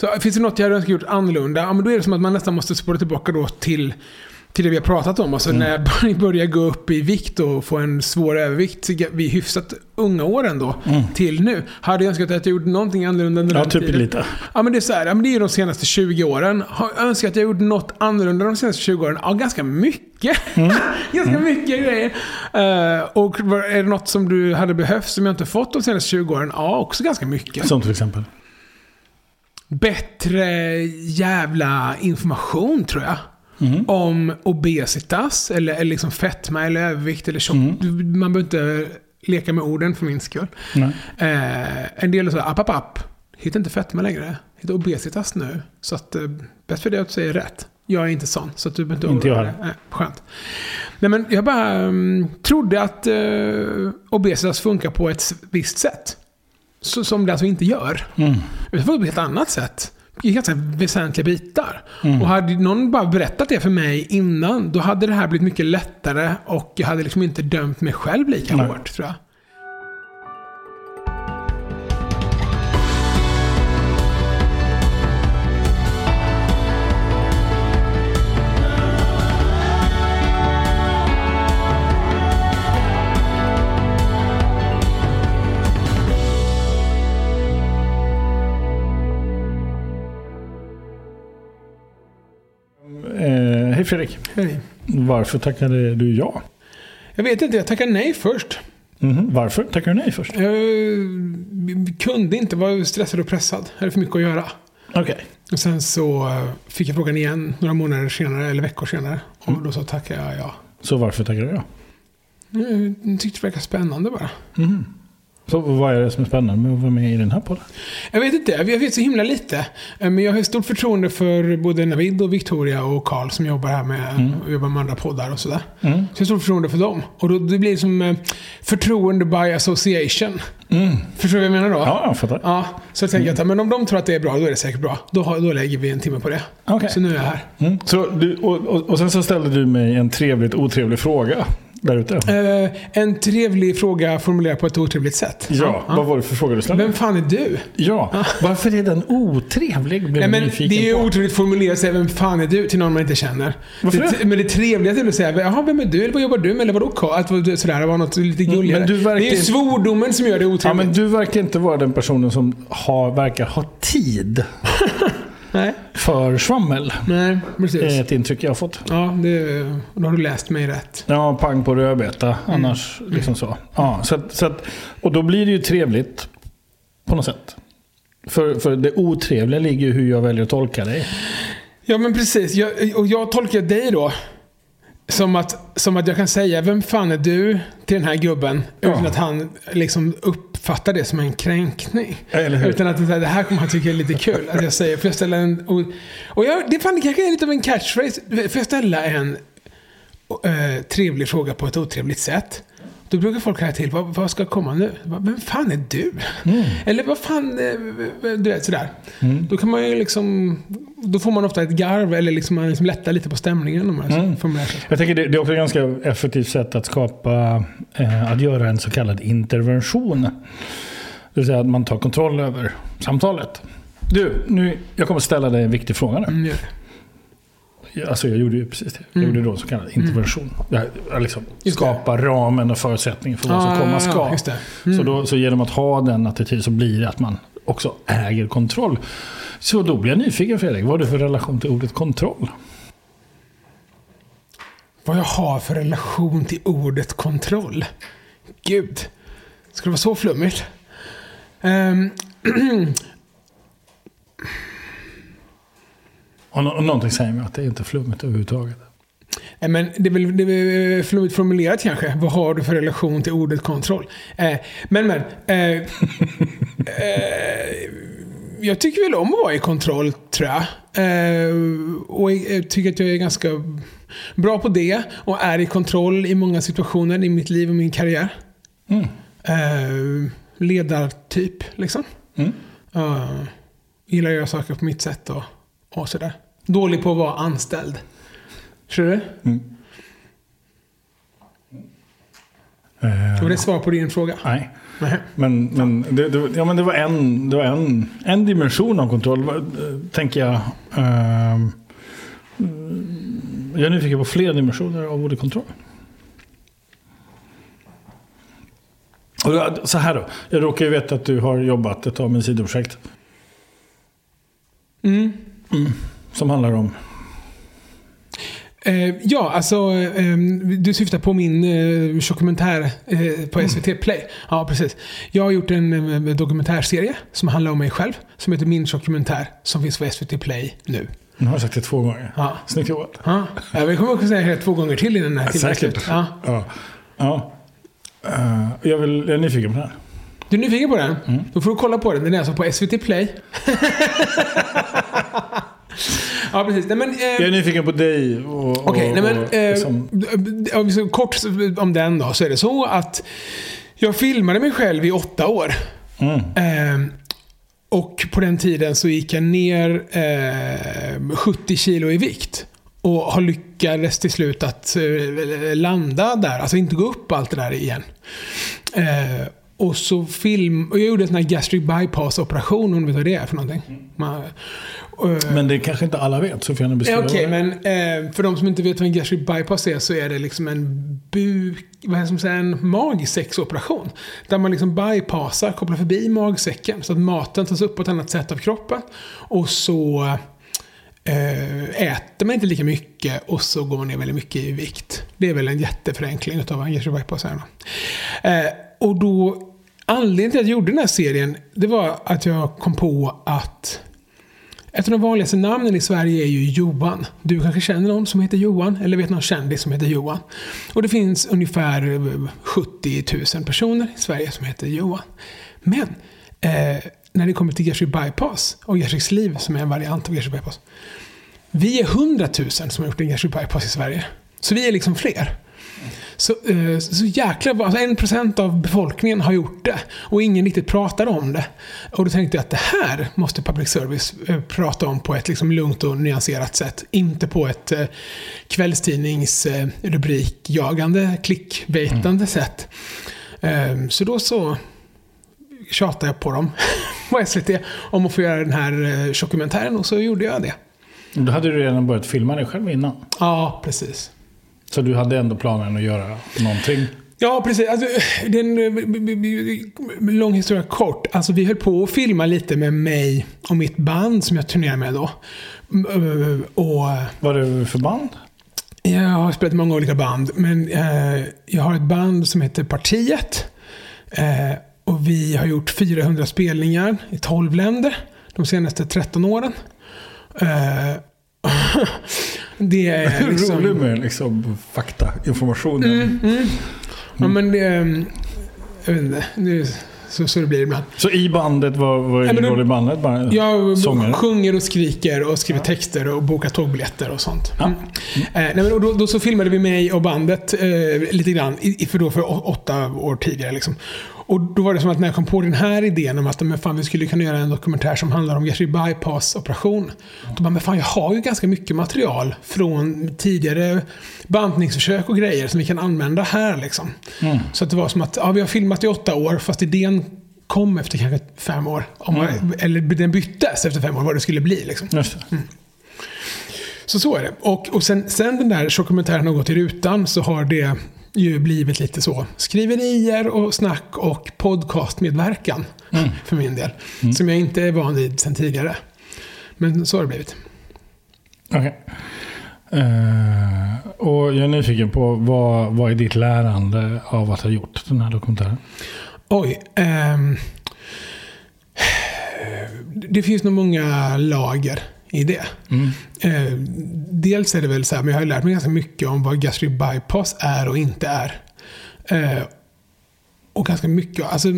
Så finns det något jag hade önskat gjort annorlunda, ja, men då är det som att man nästan måste spåra tillbaka då till till det vi har pratat om. Alltså Mm. när jag börjar gå upp i vikt och få en svår övervikt vid hyfsat unga år ändå, till nu. Hade jag önskat att jag gjort någonting annorlunda under Mm. Ja, den typ tiden. lite. Ja, men det är så här, ja, men det är de senaste 20 åren. Har jag önskat att jag gjort något annorlunda de senaste 20 åren? Ja, ganska mycket. Mm. ganska mycket grejer. Eh, och är det något som du hade behövt som jag inte fått de senaste 20 åren? Ja, också ganska mycket. Som till exempel. Bättre jävla information, tror jag. Mm. Om obesitas, eller, eller liksom fetma eller övervikt eller tjock. Mm. Man behöver inte leka med orden för min skull. Eh, en del är så här, app, app, app. Hitta inte fetma längre. Hitta obesitas nu. Så att, eh, bäst för dig att du säger rätt. Jag är inte sån, så att du behöver Inte oroa dig. Nej, Skönt. Nej, men jag bara mm, trodde att eh, obesitas funkar på ett visst sätt. Så, som det alltså inte gör. Mm. Funkar på ett helt annat sätt. I ganska väsentliga bitar. Mm. Och hade någon bara berättat det för mig innan, då hade det här blivit mycket lättare och jag hade liksom inte dömt mig själv lika Nej. hårt, tror jag. Hej Fredrik. Hej. Varför tackade du ja? Jag vet inte, jag tackade nej först. Mhm. Varför tackade du nej först? Jag kunde inte, var stressad och pressad. Jag hade för mycket att göra. Okej. Och sen så eh, fick jag frågan igen några månader senare, eller veckor senare. Och då så tackade jag ja. Så varför tackade du ja? Jag tyckte det verkade spännande bara. Mhm. Så vad är det som är spännande med att vara med i den här podden? Jag vet inte, jag vet så himla lite. Eh, Men jag har stort förtroende för både Navid och Victoria och Karl som jobbar här med, och jobbar med andra poddar och sådär. Mm. Så jag har stort förtroende för dem. Och då, det blir som eh, förtroende by association. Mm. Förstår du vad jag menar då? Ja, jag fattar. Ja, så jag tänker att men om de tror att det är bra, då är det säkert bra. Då, har, då lägger vi en timme på det. Okej. Så nu är jag här. Mm. Så du, och, och, och sen så ställde du mig en trevligt otrevlig fråga där ute. Eh, en trevlig fråga formulerad på ett otrevligt sätt. Ja, vad var det för fråga du ställde? Vem fan är du? Ja, varför är den otrevlig? Blev Nej, men det är ju på. otroligt formulerat att säga vem fan är du till någon man inte känner. Varför det, det? Men det trevligaste är att säga jaha, vem är du? Eller vad jobbar du med? Eller vadå Karl? Sådär, det var något lite gulligare. men du verkar- Det är ju svordomen som gör det Ja, otrevligt. men du verkar inte vara den personen som har, verkar ha tid Nej, för svammel. nej, precis. är ett intryck jag har fått. Ja, det, då har du läst mig rätt. Ja, pang på rödbeta. Annars liksom så. Ja, så, att, så att, och då blir det ju trevligt på något sätt. För, för det otrevliga ligger ju hur jag väljer att tolka dig. Ja, men precis. Jag, och jag tolkar dig då som att, som att jag kan säga vem fan är du till den här gubben Ja. utan att han liksom uppfattar det som en kränkning. Utan att det, här kommer han tycka är lite kul. Att jag säger, får jag ställa en... Och, och jag, det, fan, det kanske är lite av en catchphrase. Får jag ställa en eh, trevlig fråga på ett otrevligt sätt? Då brukar folk här till, vad, vad ska komma nu? Vem fan är du? Mm. Eller vad fan, eh, du vet sådär. Då kan man ju liksom, då får man ofta ett garv eller liksom man liksom lättar lite på stämningen om man Mm. Jag tänker det, det är också ett ganska effektivt sätt att skapa, eh, att göra en så kallad intervention. Det vill säga att man tar kontroll över samtalet. Du, nu, jag kommer ställa dig en viktig fråga nu. Mm. Alltså jag gjorde ju precis det. Jag Mm. gjorde då så kallad intervention. Jag, jag liksom skapa ramen och förutsättningen för vad som komma ska. Ja. Mm. Så, då, så genom att ha den attityd så blir det att man också äger kontroll. Så då blir jag nyfiken Fredrik. Vad har du för relation till ordet kontroll? Vad jag har för relation till ordet kontroll. Gud. Ska det vara så flummigt? Um, Och, och någonting säger mig att det är inte flummigt överhuvudtaget. Nej, men det är väl, det är väl flummigt formulerat kanske. Vad har du för relation till ordet kontroll? Eh, men, men. Eh, eh, jag tycker väl om att vara i kontroll, tror jag. Eh, och jag tycker att jag är ganska bra på det. Och är i kontroll i många situationer i mitt liv och min karriär. Mm. Eh, ledartyp, liksom. Mm. Uh, gillar att göra saker på mitt sätt och, och sådär. Dålig på att vara anställd. Tror du? Eh, Var det svar på din fråga? Nej. Nej. Men, men, det, det, ja, men det var, en, det var en, en dimension av kontroll, eh, tänker jag. Ehm, mm, jag är nyfiken på fler dimensioner av ordet kontroll. Och så här då, jag råkar ju veta att du har jobbat ett tag med sidoprojekt Mm. Som handlar om... Eh, ja, alltså eh, du syftar på min eh, dokumentär eh, på SVT Play. Ja, precis. Jag har gjort en eh, dokumentärserie som handlar om mig själv. Som heter Min dokumentär. Som finns på SVT Play nu. Nu har jag sagt det två gånger. Ja. Snyggt jobbat. Ja, komma ihåg att säga det två gånger till innan den här timmen är Säkert. Ja. Ja. ja. Eh, jag, vill, jag är nyfiken på det här. Du är nyfiken på den? Mm. Då får du kolla på den. Den är alltså på SVT Play. ja, precis. Nej, men, eh, Jag är nyfiken på dig Okej, nej men... och Eh, liksom- om kort om den då, så är det så att jag filmade mig själv i åtta år. mm. Eh, och på den tiden så gick jag ner eh, 70 kilo i vikt. Och har lyckades till slut att eh, landa där, alltså inte gå upp allt det där igen. Och så film... Och jag gjorde en sån här gastric bypass-operation, om du vet vad det är för någonting. Man, eh, Men det kanske inte alla vet, så får Ja, beskriva Okej, det. men eh, för de som inte vet vad en gastric bypass är så är det liksom en buk... Vad är det som säger? En magsäcksoperation. Där man liksom bypassar, kopplar förbi magsäcken så att maten tas upp på ett annat sätt av kroppen. Och så eh, äter man inte lika mycket och så går man ner väldigt mycket i vikt. Det är väl en jätteförenkling av en gastric bypass. Här, eh, och då... Anledningen till att jag gjorde den här serien, det var att jag kom på att ett av de vanligaste namnen i Sverige är ju Johan. Du kanske känner någon som heter Johan, eller vet någon kändis som heter Johan. Och det finns ungefär 70 000 personer i Sverige som heter Johan. Men eh, när det kommer till gastric bypass och gastric sleeve, som är en variant av gastric bypass. Vi är 100 000 som har gjort en gastric bypass i Sverige. Så vi är liksom fler. Så, eh, så jäkla alltså en procent av befolkningen har gjort det och ingen riktigt pratar om det. Och då tänkte jag att det här måste public service eh, prata om på ett liksom lugnt och nyanserat sätt. Inte på ett eh, kvällstidnings eh, rubrikjagande, klickbaitande sätt. Så då så tjatade jag på dem på SVT om att få göra den här dokumentären och så gjorde jag det. Då hade du redan börjat filma dig själv innan. Ja, precis. Så du hade ändå planen att göra någonting. Ja, precis. Alltså, det är en eh, lång historia kort. Alltså, vi höll på att filma lite med mig och mitt band som jag turnerade med då. Eh, Och Vad är det för band? jag har spelat i många olika band, men eh, jag har ett band som heter Partiet. Eh, och vi har gjort 400 spelningar i 12 länder de senaste 13 åren. Eh, det är liksom... Rolig med liksom, fakta, information. Mm, mm. Ja, men det... ehm, Jag vet inte. Det, så, så det blir ibland. Så i bandet, vad, vad är din roll i bandet? Bara Jag sångare? sjunger och skriker och skriver texter och bokar tågbiljetter och sånt. Ja. Mm. Eh, nej, men och då, då så filmade vi mig och bandet eh, lite grann, i, för, då för åtta år tidigare. Liksom. Och då var det som att när jag kom på den här idén om att men fan, vi skulle kunna göra en dokumentär som handlar om gastric bypass-operation. Då bara, men fan jag har ju ganska mycket material från tidigare bantningsförsök och grejer som vi kan använda här. Liksom. Mm. Så att det var som att ja, vi har filmat i åtta år, fast idén kom efter kanske fem år. Man, Mm. Eller den byttes efter fem år, vad det skulle bli. Liksom. Det. Så så är det. Och, och sen, sen den där dokumentären har gått i rutan så har det ju blivit lite så skriverier och snack och podcastmedverkan Mm. för min del. Som jag inte är van vid sen tidigare. Men så har det blivit. Okej. Eh, och jag är nyfiken på vad, vad är ditt lärande av att ha gjort den här dokumentären? Oj. ehm, det finns nog många lager i det. Mm. Eh, dels är det väl så här, men jag har lärt mig ganska mycket om vad gastric bypass är och inte är. Eh, och ganska mycket, alltså...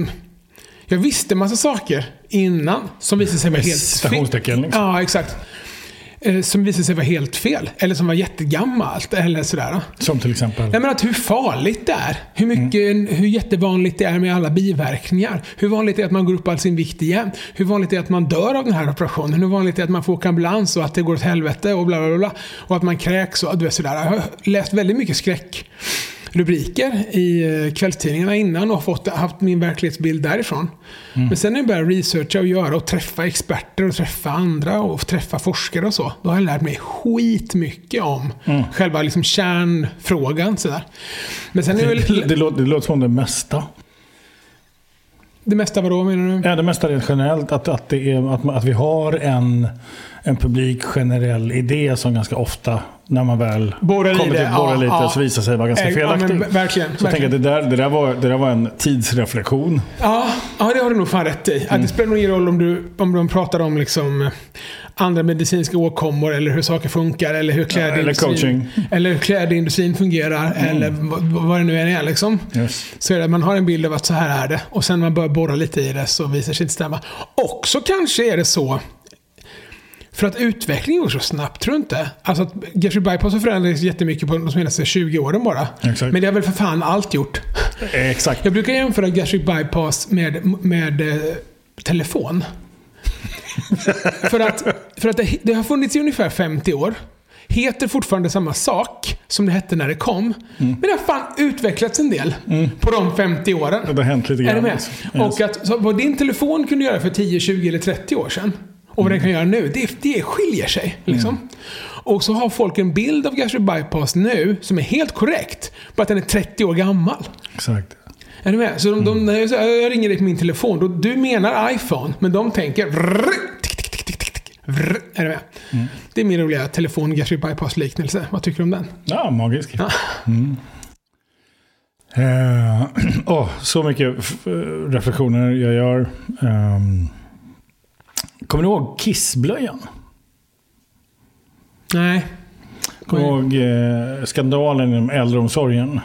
Jag visste massa saker innan som visade sig vara helt citationstecken, liksom. Ja, exakt. Eh, som visade sig vara helt fel. Eller som var jättegammalt. Eller sådär. Som till exempel? Jag menar att hur farligt det är. Hur, mycket, hur jättevanligt det är med alla biverkningar. Hur vanligt det är att man går upp all sin vikt igen. Hur vanligt det är att man dör av den här operationen. Hur vanligt det är att man får åka ambulans och att det går åt helvete och bla bla bla. Och att man kräks och du vet sådär. Jag har läst väldigt mycket skräck rubriker i eh, kvällstidningarna innan och fått, haft min verklighetsbild därifrån. Men sen när jag började researcha och göra och träffa experter och träffa andra och träffa forskare och så. Då har jag lärt mig skitmycket om själva liksom kärnfrågan. Sådär. Men sen är det väl det, låter, det låter som det mesta. det mesta vadå menar du? Ja, det mesta rent generellt. Att, att, det är, att, att vi har en, en publik generell idé som ganska ofta, när man väl Borrar kommer till borra ja, lite, ja. så visar sig vara ganska ja, felaktig. men verkligen, så jag verkligen. att det där, det, där var, det där var en tidsreflektion. Ja, ja, det har du nog fan rätt i. Att det spelar nog ingen roll om du om de pratar om liksom andra medicinska åkommor eller hur saker funkar eller hur klädindustrin, eller hur klädindustrin fungerar eller vad, vad det nu än är. Liksom. Yes. Så är det, man har en bild av att så här är det och sen när man börjar borra lite i det så visar sig inte stämma. Och så kanske är det så för att utvecklingen går så snabbt, tror du inte? Alltså att Getry Bypass har förändrats jättemycket på de senaste 20 åren bara. Exakt. Men det har väl för fan allt gjort. Exakt. Jag brukar jämföra gastric bypass med, med eh, telefon. för att, för att det, det har funnits i ungefär 50 år. Heter fortfarande samma sak som det hette när det kom. Men det har fan utvecklats en del på de 50 åren. Det har hänt lite Är grann. du med? Yes. Och att vad din telefon kunde göra för 10, 20 eller 30 år sedan och vad den kan göra nu, det, det skiljer sig. Liksom. Och så har folk en bild av gastric bypass nu som är helt korrekt. Bara att den är 30 år gammal. Exakt. Är du med? Så de, de, när jag, ringer dig på min telefon. Då, du menar iPhone, men de tänker... vrr. Är du med? Det är min roliga telefon gastric bypass-liknelse. Vad tycker du om den? Ja, magisk. Ja. Mm. Eh, åh, så mycket f- reflektioner jag gör. Ehm, kommer du ihåg Kissblöjan? Nej. Kommer du ihåg eh, skandalen inom äldreomsorgen?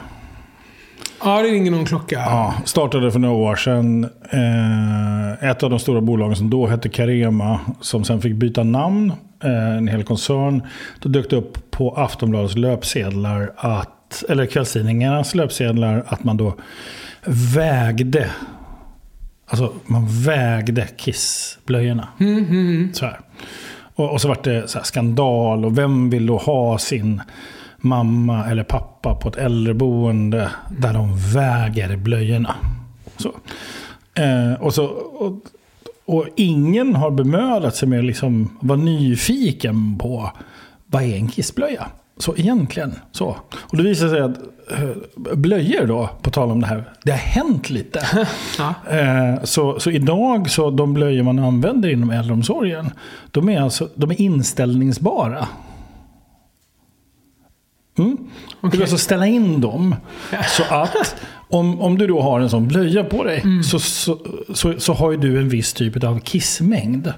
Ja, det ringer någon klocka. Ja, startade för några år sedan. Eh, ett av de stora bolagen som då hette Carema, som sen fick byta namn, eh, en hel koncern. Då dök det upp på Aftonbladets löpsedlar, att, eller kvällstidningarnas löpsedlar, att man då vägde, alltså man vägde kissblöjorna. Mm, mm, Så här. Och, och så vart det så skandal och vem vill då ha sin mamma eller pappa på ett äldreboende där de väger blöjorna. Så. Eh, och, så, och, och ingen har bemödat sig med att liksom vara nyfiken på vad är en kissblöja? Så egentligen så. Och det visar sig att eh, blöjor då, på tal om det här, det har hänt lite. ja. Eh, Så, så idag, så de blöjor man använder inom äldreomsorgen, de är, alltså, de är inställningsbara. Mm. Du kan alltså ställa in dem så att om, om du då har en sån blöja på dig så, så, så, så har ju du en viss typ av kissmängd.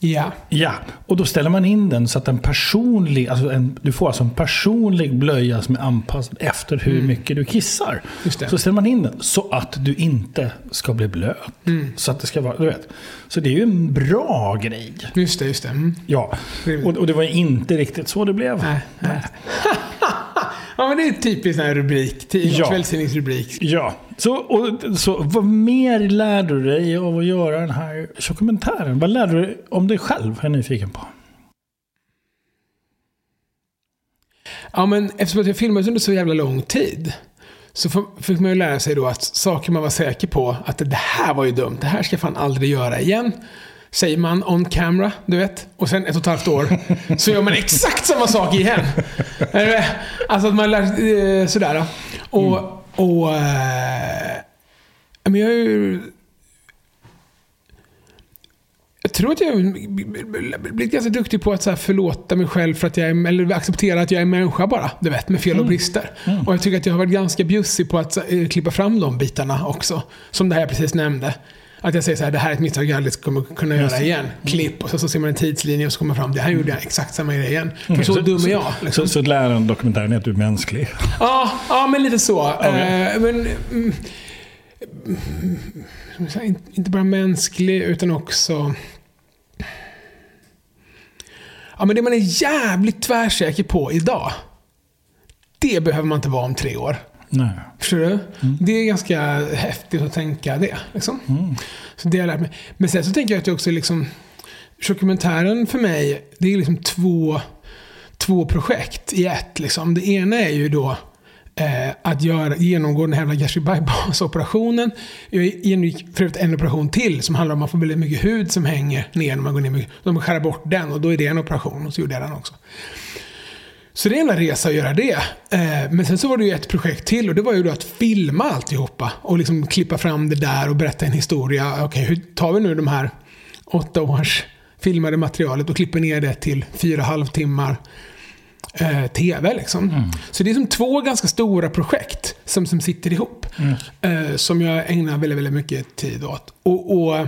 Ja. Ja, och då ställer man in den så att en personlig, alltså en, du får alltså en personlig blöja som är anpassad efter hur mycket du kissar. Så ställer man in den så att du inte ska bli blöt. Så att det ska vara, du vet. Så det är ju en bra grej. Just det, just det. Mm. Ja, och, och det var inte riktigt så det blev. Nej, nej. ja, men det är typiskt här rubrik. Ja. Kvällstidningsrubrik. Ja, så, och, så vad mer lärde du dig av att göra den här dokumentären? Vad lärde du dig om dig själv? Jag är nyfiken på. Ja, men eftersom jag filmat under så jävla lång tid. Så fick man ju lära sig då att saker man var säker på, att det här var ju dumt, det här ska jag fan aldrig göra igen. Säger man on camera, du vet. Och sen ett och ett halvt år så gör man exakt samma sak igen. Är? Alltså att man lär eh, sådär. Och, och eh, men jag har ju... Jag tror att jag har blivit ganska duktig på att så förlåta mig själv för att jag är, eller acceptera att jag är människa bara. Du vet, med fel och brister. Och jag tycker att jag har varit ganska bjussig på att eh, klippa fram de bitarna också. Som det här jag precis nämnde. Att jag säger så här, det här är ett misstag jag aldrig kommer kunna göra igen. Klipp och så, så ser man en tidslinje och så kommer man fram. Det här gjorde jag exakt samma grej igen. För så, dum är jag. Liksom. Så, så läran dokumentären är att du är mänsklig. Ja, ja men lite så. Okej. Eh, men, mm, mm, inte- inte bara mänsklig, utan också... Ja, men det man är jävligt tvärsäker på idag, det behöver man inte vara om tre år. Nej. Förstår du? Det är ganska häftigt att tänka det. Liksom. Så det har jag lärt mig. Men sen så tänker jag att det också liksom... Dokumentären för mig, det är liksom två, två projekt i ett. Liksom. Det ena är ju då eh, att göra, genomgå den här jävla gastric bypass-operationen. Jag genomgick för övrigt en operation till som handlar om att man får väldigt mycket hud som hänger ner när man går ner. Mycket. De skär bort den och då är det en operation och så gjorde jag den också. Så det är en jävla resa att göra det. Eh, men sen så var det ju ett projekt till och det var ju då att filma alltihopa. Och liksom klippa fram det där och berätta en historia. Okej, okay, hur tar vi nu de här åtta års filmade materialet och klipper ner det till fyra halvtimmar eh, tv. Liksom. Mm. Så det är som två ganska stora projekt som, som sitter ihop. Mm. Eh, som jag ägnar väldigt, väldigt mycket tid åt. Och, och,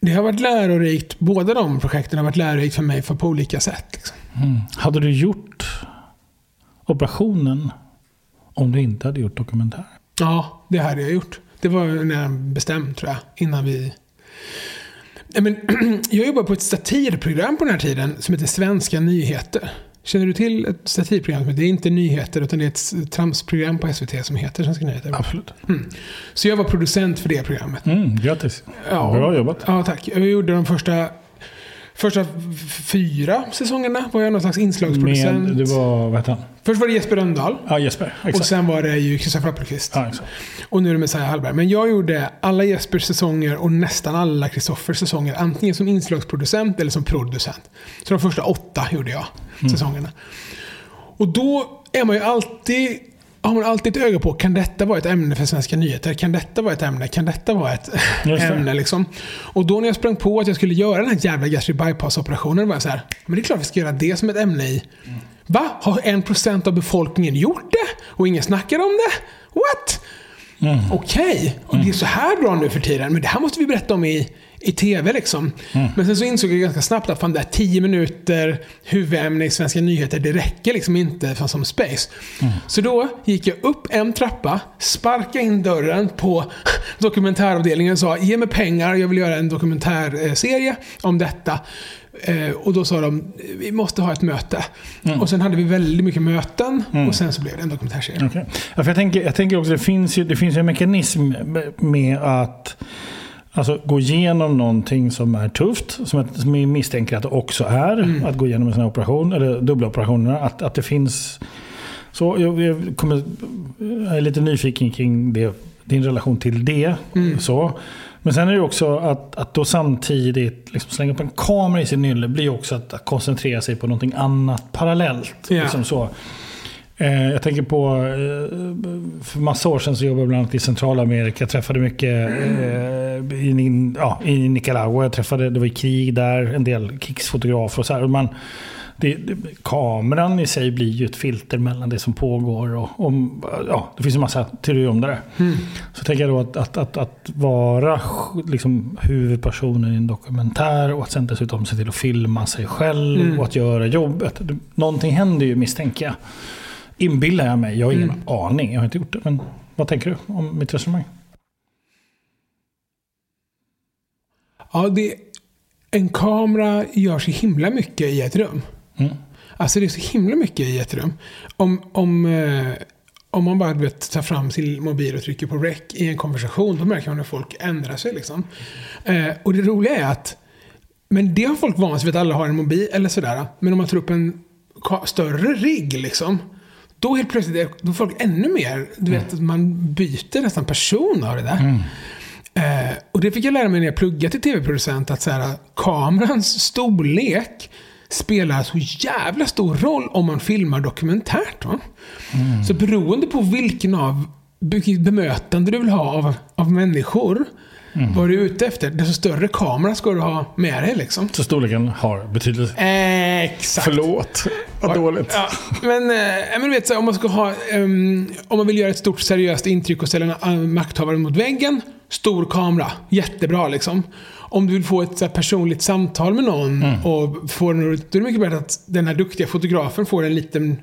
det har varit lärorikt, båda de projekten har varit lärorikt för mig för på olika sätt. Liksom. Mm. Hade du gjort operationen om du inte hade gjort dokumentär? Ja, det hade jag gjort. Det var när jag bestämt tror jag, innan vi men, jag jobbar på ett satirprogram på den här tiden som heter Svenska nyheter. Känner du till ett satirprogram? Det är inte nyheter utan det är ett tramsprogram på SVT som heter Svenska nyheter. Absolut. Mm. Så jag var producent för det programmet. Mm, grattis. Ja, Bra jobbat. Ja, tack. Jag gjorde de första Första fyra säsongerna var jag någon slags inslagsproducent. Med, det var, vad han? Först var det Jesper Rönndahl. Ja, Jesper. Exakt. Och sen var det ju Kristoffer Appelqvist. Ja, exakt. Och nu är det Messiah Hallberg. Men jag gjorde alla Jespers säsonger och nästan alla Kristoffers säsonger. Antingen som inslagsproducent eller som producent. Så de första åtta gjorde jag. Mm. Säsongerna. Och då är man ju alltid har man alltid ett öga på, kan detta vara ett ämne för Svenska nyheter? Kan detta vara ett ämne? Kan detta vara ett ämne? Liksom? Och då när jag sprang på att jag skulle göra den här jävla gastric bypass-operationen var jag så här, men det är klart vi ska göra det som ett ämne i. Mm. Va? Har en procent av befolkningen gjort det? Och ingen snackar om det? What? Mm. Okej, okay. och det är så här bra nu för tiden. Men det här måste vi berätta om i, i tv. Liksom. Mm. Men sen så insåg jag ganska snabbt att fan, det 10 minuter huvudämne i Svenska nyheter, det räcker liksom inte för som space. Mm. Så då gick jag upp en trappa, sparkade in dörren på dokumentäravdelningen och sa ge mig pengar, jag vill göra en dokumentärserie om detta. Eh, och då sa de, vi måste ha ett möte. Mm. Och sen hade vi väldigt mycket möten mm. och sen så blev det en dokumentärserie. Okay. Ja, för jag, tänker, jag tänker också, det finns ju det finns en mekanism med att Alltså gå igenom någonting som är tufft, som jag misstänker att det också är. Mm. Att gå igenom en sån här operation, eller dubbla operationer. Att, att det finns... Så jag, jag, kommer, jag är lite nyfiken kring det, din relation till det. Mm. Så. Men sen är det också att, att då samtidigt liksom slänga upp en kamera i sin nylle blir också att, att koncentrera sig på någonting annat parallellt. Yeah. Liksom så. Eh, jag tänker på, eh, för massa år sedan så jobbade jag bland annat i Centralamerika. Jag träffade mycket eh, i, ja, i Nicaragua. Jag träffade, det var krig där, en del krigsfotografer och så här. Man, det, det, kameran i sig blir ju ett filter mellan det som pågår. Och, och ja, det finns en massa teorier om det där. Mm. Så tänker jag då att, att, att, att vara liksom, huvudpersonen i en dokumentär och att sen dessutom se till att filma sig själv mm. och att göra jobbet. Någonting händer ju misstänker jag. Inbillar jag mig. Jag har ingen mm. aning. Jag har inte gjort det. Men vad tänker du om mitt resonemang? Ja, det, en kamera gör så himla mycket i ett rum. Mm. Alltså det är så himla mycket i ett rum. Om, om, eh, om man bara vet, tar fram sin mobil och trycker på rec i en konversation, då märker man när folk ändrar sig. Liksom. Eh, och det roliga är att, men det har folk vant sig vid att alla har en mobil eller sådär. Men om man tar upp en större rigg liksom, då helt plötsligt är då folk ännu mer, du vet, mm. man byter nästan person av det där. Mm. Eh, och det fick jag lära mig när jag pluggade till tv-producent, att så här, kamerans storlek spelar så jävla stor roll om man filmar dokumentärt. Mm. Så beroende på vilken av bemötande du vill ha av, av människor, mm. vad du är ute efter, desto större kamera ska du ha med dig. Liksom. Så storleken har betydelse? Eh, exakt. Förlåt, vad dåligt. Ja, men, eh, men vet, så, om, man ska ha, um, om man vill göra ett stort seriöst intryck och ställa makthavaren mot väggen, stor kamera, jättebra liksom om du vill få ett så personligt samtal med någon mm. och få då är det mycket bättre att den här duktiga fotografen får en liten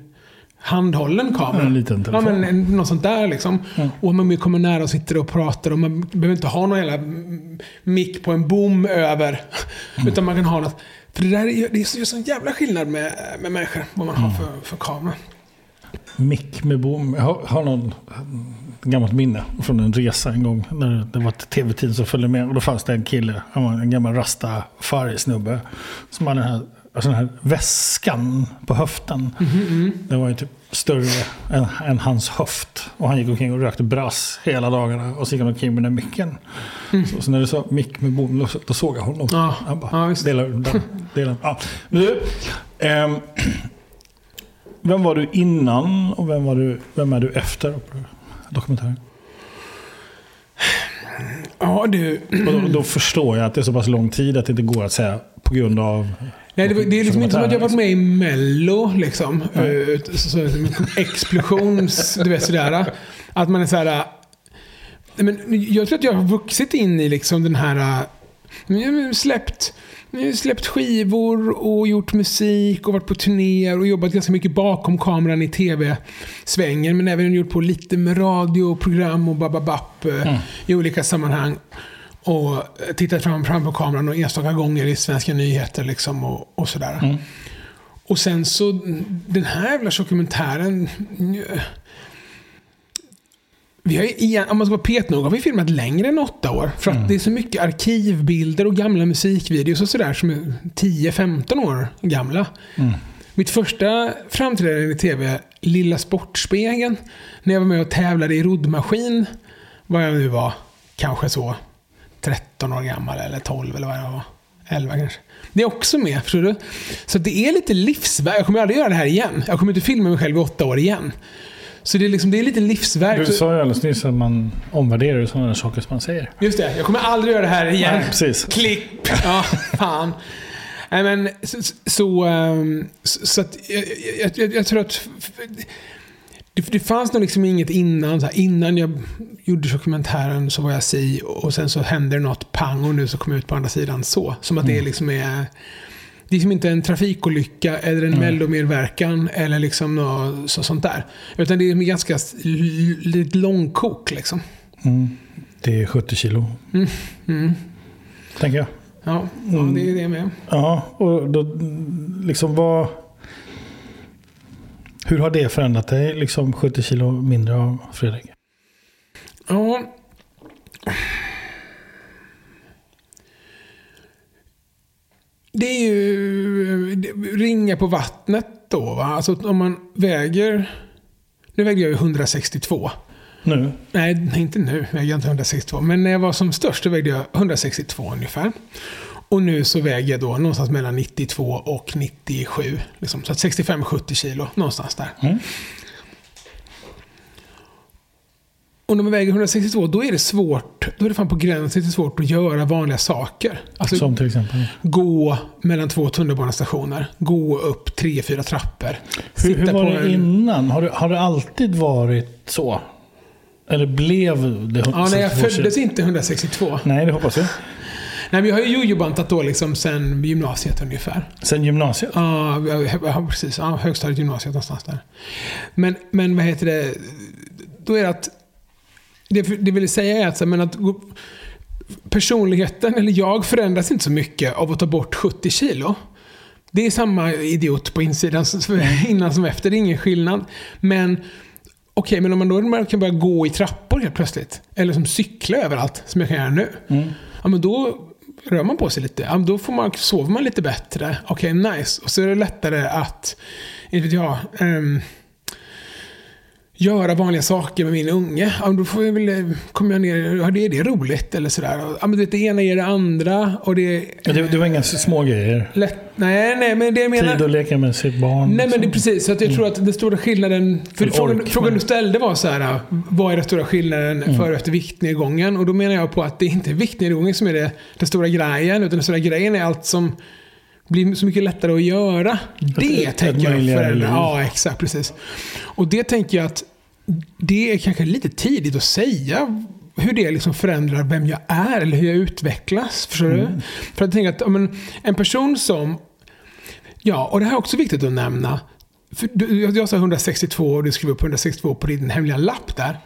handhållen kamera. En liten telefon. Ja, men en, något sånt där liksom. Mm. Och man kommer nära och sitter och pratar och man behöver inte ha någon jävla mick på en bom över. Mm. Utan man kan ha något. För det där är, det är sån jävla skillnad med, med människor, vad man har mm. för, för kamera. Mick med bom. Jag har, har någon gammalt minne från en resa en gång. När det var ett tv-team som följde med. Och då fanns det en kille, han var en gammal rasta-snubbe. Som hade den här, alltså den här väskan på höften. Mm -hmm. Det var ju typ större än, än hans höft. Och han gick omkring och rökte brass hela dagarna. Och så gick han omkring med den micken. Så, så när du sa mick med boden, då, såg jag honom. Ja, Han bara, ja, delar, delar, delar. Ja. Du, ehm, vem var du innan och vem, var du, vem är du efter dokumentären? Ja, du. Då, då förstår jag att det är så pass lång tid att det inte går att säga på grund av... Nej, det, det är liksom inte som att jag varit med i Mello, liksom. Så, så, som en explosions, du vet sådär. Att man är så här. eh, Men jag tror att jag har vuxit in i liksom den här... eh, släppt, släppt skivor och gjort musik och varit på turnéer och jobbat ganska mycket bakom kameran i tv-svängen. Men även gjort på lite med radioprogram och bababapp eh, i olika sammanhang. Och eh, tittat fram, fram på kameran och enstaka gånger i Svenska nyheter liksom och, och sådär. Och sen så, den här jävla dokumentären... Vi har, ju om man ska vara petnoga har vi filmat längre än åtta år. För att det är så mycket arkivbilder och gamla musikvideos och sådär som är 10-15 år gamla. Mitt första framträdande i tv, Lilla Sportspegeln, när jag var med och tävlade i roddmaskin, vad jag nu var, kanske så 13 år gammal eller 12 eller vad jag var. 11 kanske. Det är också med, förstår du? Så det är lite livsverk. Jag kommer aldrig göra det här igen. Jag kommer inte filma mig själv i åtta år igen. Så det är, liksom, det är lite livsverk. Du sa ju alldeles nyss att man omvärderar sådana saker som man säger. Just det, jag kommer aldrig göra det här igen. Nej, precis. Klipp! Ja, fan. Nej, men så... så, ehm, så, så att, jag, jag, jag, jag tror att... Det, det fanns nog liksom inget innan. Här, innan jag gjorde dokumentären så var jag si och sen så hände det något pang och nu så kom jag ut på andra sidan så. Som att det liksom är... Det är liksom inte en trafikolycka eller en mellomedverkan eller liksom något så, sånt där. Utan det är ganska lite långkok liksom. Mm. Det är 70 kilo. Mm. Tänker jag. Ja, ja det är det med. Ja, och då liksom vad... Hur har det förändrat dig? Liksom 70 kilo mindre av Fredrik? Ja. Det är ju ringa på vattnet då. Va? Alltså om man väger... Nu väger jag ju 162. Nu? Nej, inte nu väger jag inte 162. Men när jag var som störst så vägde jag 162 ungefär. Och nu så väger jag då någonstans mellan 92 och 97. Liksom. Så att 65-70 kilo, någonstans där. Mm. Och när man väger 162, då är det svårt. Då är det fan på gränsen till svårt att göra vanliga saker. Alltså Som till exempel? gå mellan två tunnelbanestationer. Gå upp tre, fyra trappor. Hur, hur var på det en- innan? Har det, har det alltid varit så? Eller blev det Ja, nej, jag 62 kilo? föddes inte 162. Nej, det hoppas jag. Nej, men jag har ju jojobantat då liksom sen gymnasiet ungefär. Sen gymnasiet? Ja, jag- precis. Ja, högstadiet, gymnasiet någonstans där. Men, men vad heter det? Då är det att... Det, det vill säga är att, men att personligheten, eller jag, förändras inte så mycket av att ta bort 70 kilo. Det är samma idiot på insidan innan som efter. Det är ingen skillnad. Men okej, men om man då kan börja gå i trappor helt plötsligt. Eller som cykla överallt, som jag kan göra nu. Ja, men då rör man på sig lite. Ja, då får man, sover man lite bättre. Okej, nice. Och så är det lättare att, inte vet jag, ehm, göra vanliga saker med min unge. Ja, då får jag väl, eh, kommer jag ner, ja, det är det roligt eller sådär. Ja, men det ena ger det andra och det Ja, Det, det var inga små grejer? lätt. Nej, nej, men det jag menar... Tid att leka med sitt barn? Nej men det är liksom. precis, så att jag tror att den stora skillnaden... För frågan, ork, frågan men- du ställde var så här, vad är den stora skillnaden före och efter viktnedgången? Och då menar jag på att det är inte viktnedgången som är det, den stora grejen, utan den stora grejen är allt som blir så mycket lättare att göra. Det ett- ett tänker jag möjligare förändra. liv. Ja, exakt, precis. Och det tänker jag att det är kanske lite tidigt att säga hur det liksom förändrar vem jag är eller hur jag utvecklas. Förstår du? För jag tänker att om en, person som Ja, och det här är också viktigt att nämna. För du, jag jag sa 162 och du skrev upp 162 på din hemliga lapp där.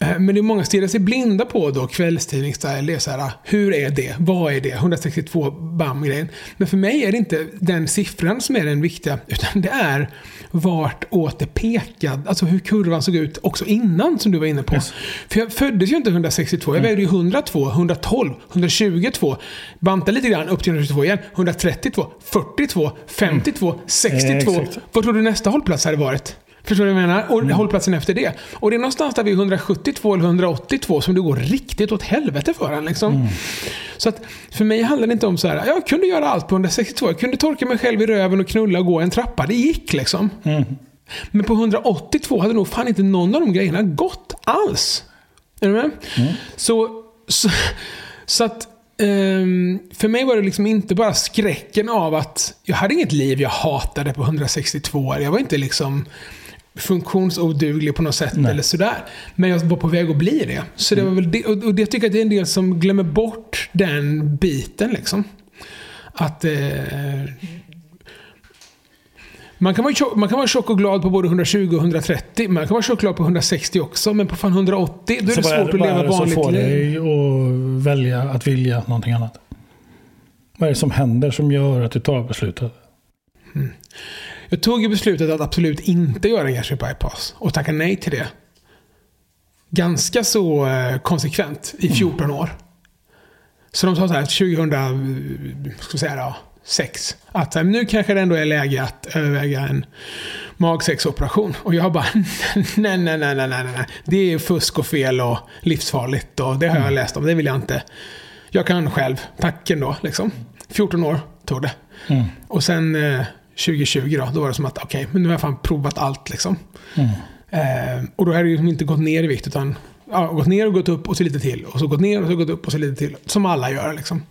Men det är många stirrar sig blinda på då, kvällstidningsstyle. Det är så här, hur är det? Vad är det? 162 bam grejen. Men för mig är det inte den siffran som är den viktiga, utan det är vart åt det pekade. Alltså hur kurvan såg ut också innan, som du var inne på. Yes. För jag föddes ju inte 162. Jag vägde ju 102, 112, 122. Bantade lite grann upp till 122 igen. 132, 42, 52, 62. Eh, exakt. Vad tror du nästa hållplats hade varit? Förstår du vad jag menar? Och hållplatsen efter det. Och det är någonstans där vid 172 eller 182 som det går riktigt åt helvete för en. Liksom. Så att för mig handlar det inte om så här, jag kunde göra allt på 162. Jag kunde torka mig själv i röven och knulla och gå en trappa. Det gick liksom. Men på 182 hade nog fan inte någon av de grejerna gått alls. Är du med? Så, så, så att ehm, för mig var det liksom inte bara skräcken av att jag hade inget liv jag hatade på 162. Jag var inte liksom funktionsoduglig på något sätt Nej. eller sådär. Men jag var på väg att bli det. Så det var väl det, och och det tycker jag att det är en del som glömmer bort den biten liksom. Att eh, man kan, vara tjock, man kan vara tjock och glad på både 120 och 130. Man kan vara tjock och glad på 160 också. Men på fan 180, då är det vad är svårt det- att vad är leva det som vanligt får liv. dig att välja att vilja någonting annat? Vad är det som händer som gör att du tar beslutet? Jag tog ju beslutet att absolut inte göra en hjärtsvärd bypass och tacka nej till det. Ganska så eh, konsekvent i 14 år. Så de sa så här 2000, eh, ska vi säga då, sex. Att eh, nu kanske det ändå är läge att överväga en magsäcksoperation. Och jag bara, nej, nej, nej, nej, nej, nej. Det är fusk och fel och livsfarligt och det har jag läst om. Det vill jag inte. Jag kan själv. Tack ändå, liksom. 14 år tog det. Mm. Och sen eh, 2020 då, då var det som att okej, men nu har jag fan provat allt liksom. Mm. Eh, och då har det ju inte gått ner i vikt utan ja, gått ner och gått upp och så lite till. Och så gått ner och så gått upp och så lite till. Som alla gör liksom.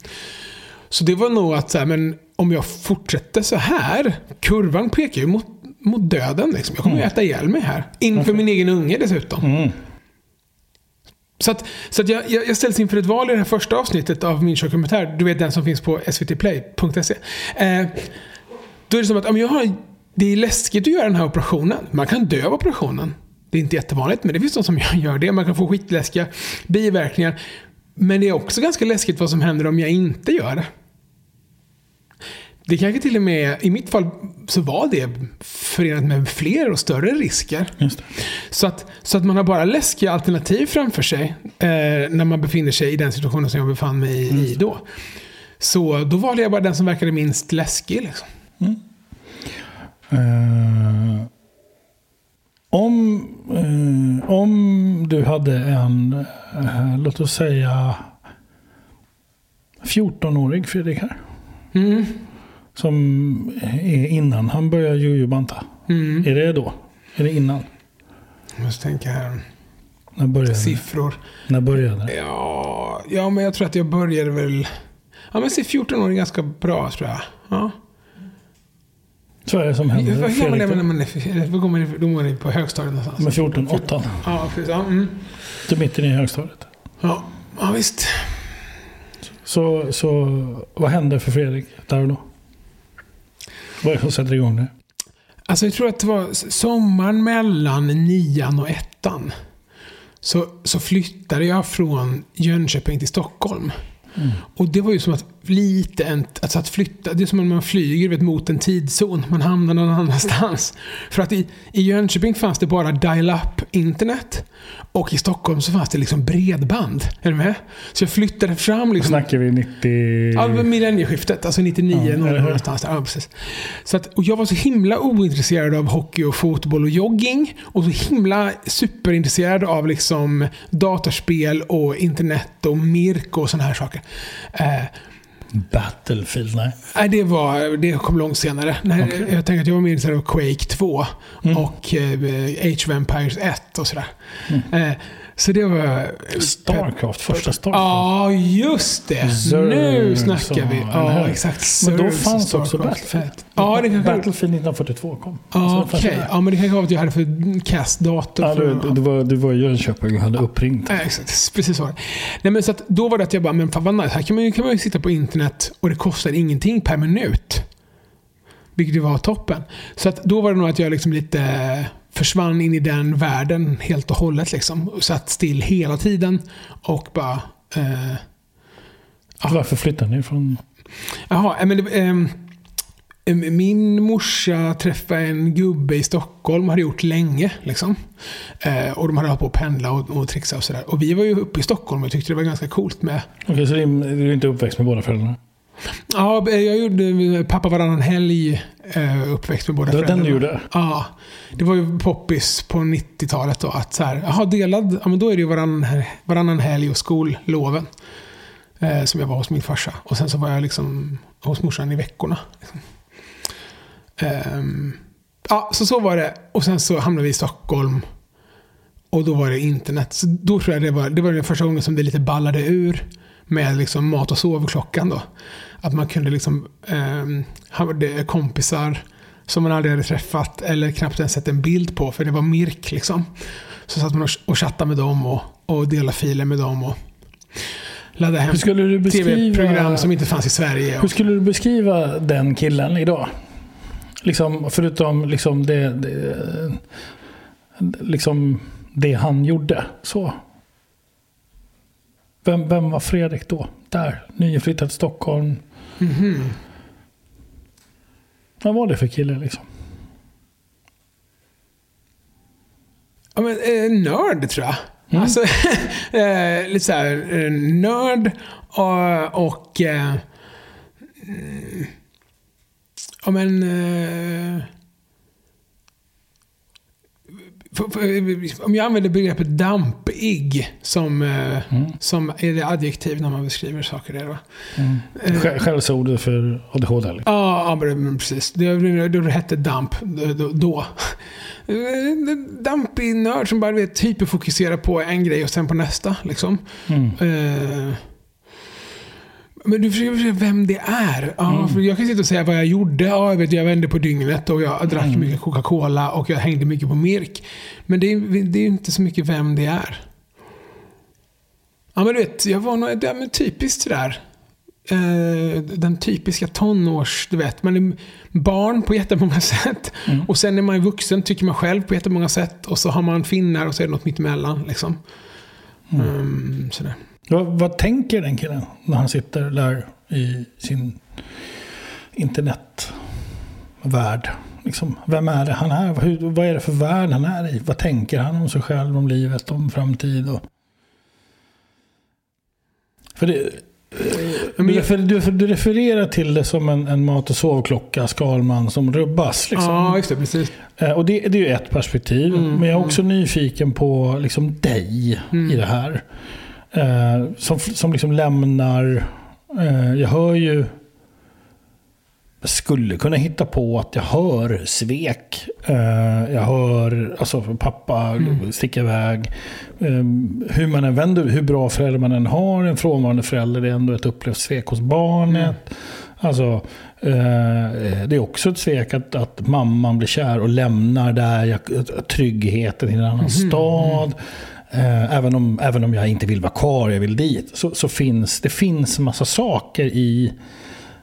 Så det var nog att så här, men om jag fortsätter så här, kurvan pekar ju mot, mot döden. Liksom. Jag kommer ju äta ihjäl mig här. Inför min egen unge dessutom. Mm. Så, att, så att jag, jag, jag ställs inför ett val i det här första avsnittet av min dokumentär. Du vet den som finns på svtplay.se. Eh, då är det som att jag har, det är läskigt att göra den här operationen. Man kan dö av operationen. Det är inte jättevanligt, men det finns de som gör det. Man kan få skitläskiga biverkningar. Men det är också ganska läskigt vad som händer om jag inte gör det. Det kanske till och med, i mitt fall, så var det förenat med fler och större risker. Så att, så att man har bara läskiga alternativ framför sig eh, när man befinner sig i den situationen som jag befann mig i, i då. Så då valde jag bara den som verkade minst läskig. Liksom. Eh, om, eh, om du hade en, eh, låt oss säga 14-årig Fredrik här. Mm. Som är innan han börjar jojobanta. Mm. Är det då? Är det innan? Jag måste tänka här. När började det? Siffror. När började det? Ja, ja, men jag tror att jag började väl... Ja, men se 14 år är ganska bra tror jag. Ja. Så är det som händer. Hur gammal är man när man är... Då man in på högstadiet någonstans? med 14, 8. Ja, precis. Ja, mm. Till mitten i högstadiet. ja, ja, visst. Så, så vad hände för Fredrik där och då? Vad är det som sätter igång det? Alltså jag tror att det var sommaren mellan nian och ettan. Så, så flyttade jag från Jönköping till Stockholm. Och det var ju som att lite en, alltså att flytta, det är som om man flyger vet, mot en tidszon. Man hamnar någon annanstans. För att i, i Jönköping fanns det bara dial-up internet. Och i Stockholm så fanns det liksom bredband. Är du med? Så jag flyttade fram liksom Snackar vi 90... Ja, millennieskiftet, alltså 99 Ja, någonstans där. Ja, precis. Så att, och jag var så himla ointresserad av hockey och fotboll och jogging. Och så himla superintresserad av liksom datorspel och internet och Mirk och sådana här saker. Eh, Battlefield, nej. nej, det, var, det kom långt senare. Nej, Okej. Jag tänker att jag var mer intresserad av Quake 2 Mm. och eh, Empires 1 och sådär. Eh, så det var... Starcraft, första Starcraft. Ja, just det. Zerg, nu snackar vi. Ja, exakt. Men då Zerg, fanns också Starcraft. Battlefield. Ja, det kanske Battlefield 1942 kom. Ja, Så det fanns okej. det. Ja, men det kanske var att jag hade för kast dator. Ja, du, du, var, du var i Jönköping och hade uppringt. Ja, exakt. Precis så. Nej, men så att då var det att jag bara, men fan vad nice. Här kan man, ju, kan man ju sitta på internet och det kostar ingenting per minut. Vilket ju var toppen. Så att då var det nog att jag liksom lite försvann in i den världen helt och hållet. Liksom. Och satt still hela tiden och bara... Eh, Ja. Varför flyttade ni från... Jaha, eh, men em, min morsa träffade en gubbe i Stockholm hade gjort länge. Liksom. Eh, och de hade hållit på att pendla och, och trixa och sådär. Och vi var ju uppe i Stockholm och tyckte det var ganska coolt med... Okej, så din- du är inte uppväxt med båda föräldrarna? Ja, jag gjorde Pappa varannan helg eh, uppväxt med båda Det var den du föräldrarna. gjorde? Ja. Det var ju poppis på 90-talet då. Att så här, jaha, delad, ja men då är det ju varannan, varannan helg och skolloven. Eh, som jag var hos min farsa. Och sen så var jag liksom hos morsan i veckorna. Liksom. Ehm, ja, så så var det. Och sen så hamnade vi i Stockholm. Och då var det internet. Så då tror jag det var, det var den första gången som det lite ballade ur. Med liksom mat och sovklockan då. Att man kunde liksom hade kompisar som man aldrig hade träffat eller knappt ens sett en bild på för det var Mirk liksom. Så satt man och, chattade med dem och, och delade filer med dem och laddade hem tv-program som inte fanns i Sverige. Hur skulle du beskriva den killen idag? Liksom, förutom liksom det, det, liksom det han gjorde. Så. Vem, vem var Fredrik då? Där, nyinflyttad till Stockholm. Mhm. Vad var det för kille liksom? Ja, men, eh, nörd tror jag. Mm. Alltså, eh, lite så här, eh, nörd och... och eh, mm, ja, men... Eh, för, för, om jag använder begreppet dampig som, eh, Mm. som är det adjektiv när man beskriver saker. Där, va? Mm. Eh, Skä- Skällsordet för ADHD. Liksom. Ja, men precis. Det, det, det hette damp då. då. Dampig nörd som bara vet, hyperfokuserar på en grej och sen på nästa. Liksom. Mm. Eh, men du försöker säga vem det är. Ja, Mm. för jag kan sitta och säga vad jag gjorde. Ja, jag, vet, jag vände på dygnet och jag drack Mm. mycket Coca-Cola och jag hängde mycket på Mirk. Men det är, det är inte så mycket vem det är. Ja, men du vet, jag var nog ja, men typiskt sådär. Eh, den typiska tonårs, du vet. Man är barn på jättemånga sätt. Mm. Och sen är man vuxen, tycker man själv på jättemånga sätt. Och så har man finnar och så är det något mittemellan. Liksom. Mm. Sådär. Vad, vad tänker den killen när han sitter där i sin internetvärld? Liksom, vem är det han är? Hur, vad är det för värld han är i? Vad tänker han om sig själv, om livet, om framtid? Och... För det, du, refer, du, du refererar till det som en, en mat och sovklocka, Skalman, som rubbas. Liksom. Ja, just det. Precis. Eh, Och det, det är ju ett perspektiv. Mm, men jag är också nyfiken på liksom dig Mm. i det här. Eh, som, som liksom lämnar... Eh, jag hör ju... Jag skulle kunna hitta på att jag hör svek. Eh, jag hör alltså pappa Mm. sticka iväg. Eh, hur man än vänder, hur bra förälder man än har, en frånvarande förälder, är ändå ett upplevt svek hos barnet. Alltså, eh, det är också ett svek att, att mamman blir kär och lämnar där jag, tryggheten i en annan Mhm. stad. Eh, även, om, även om jag inte vill vara kvar, jag vill dit. Så, så finns det finns massa saker i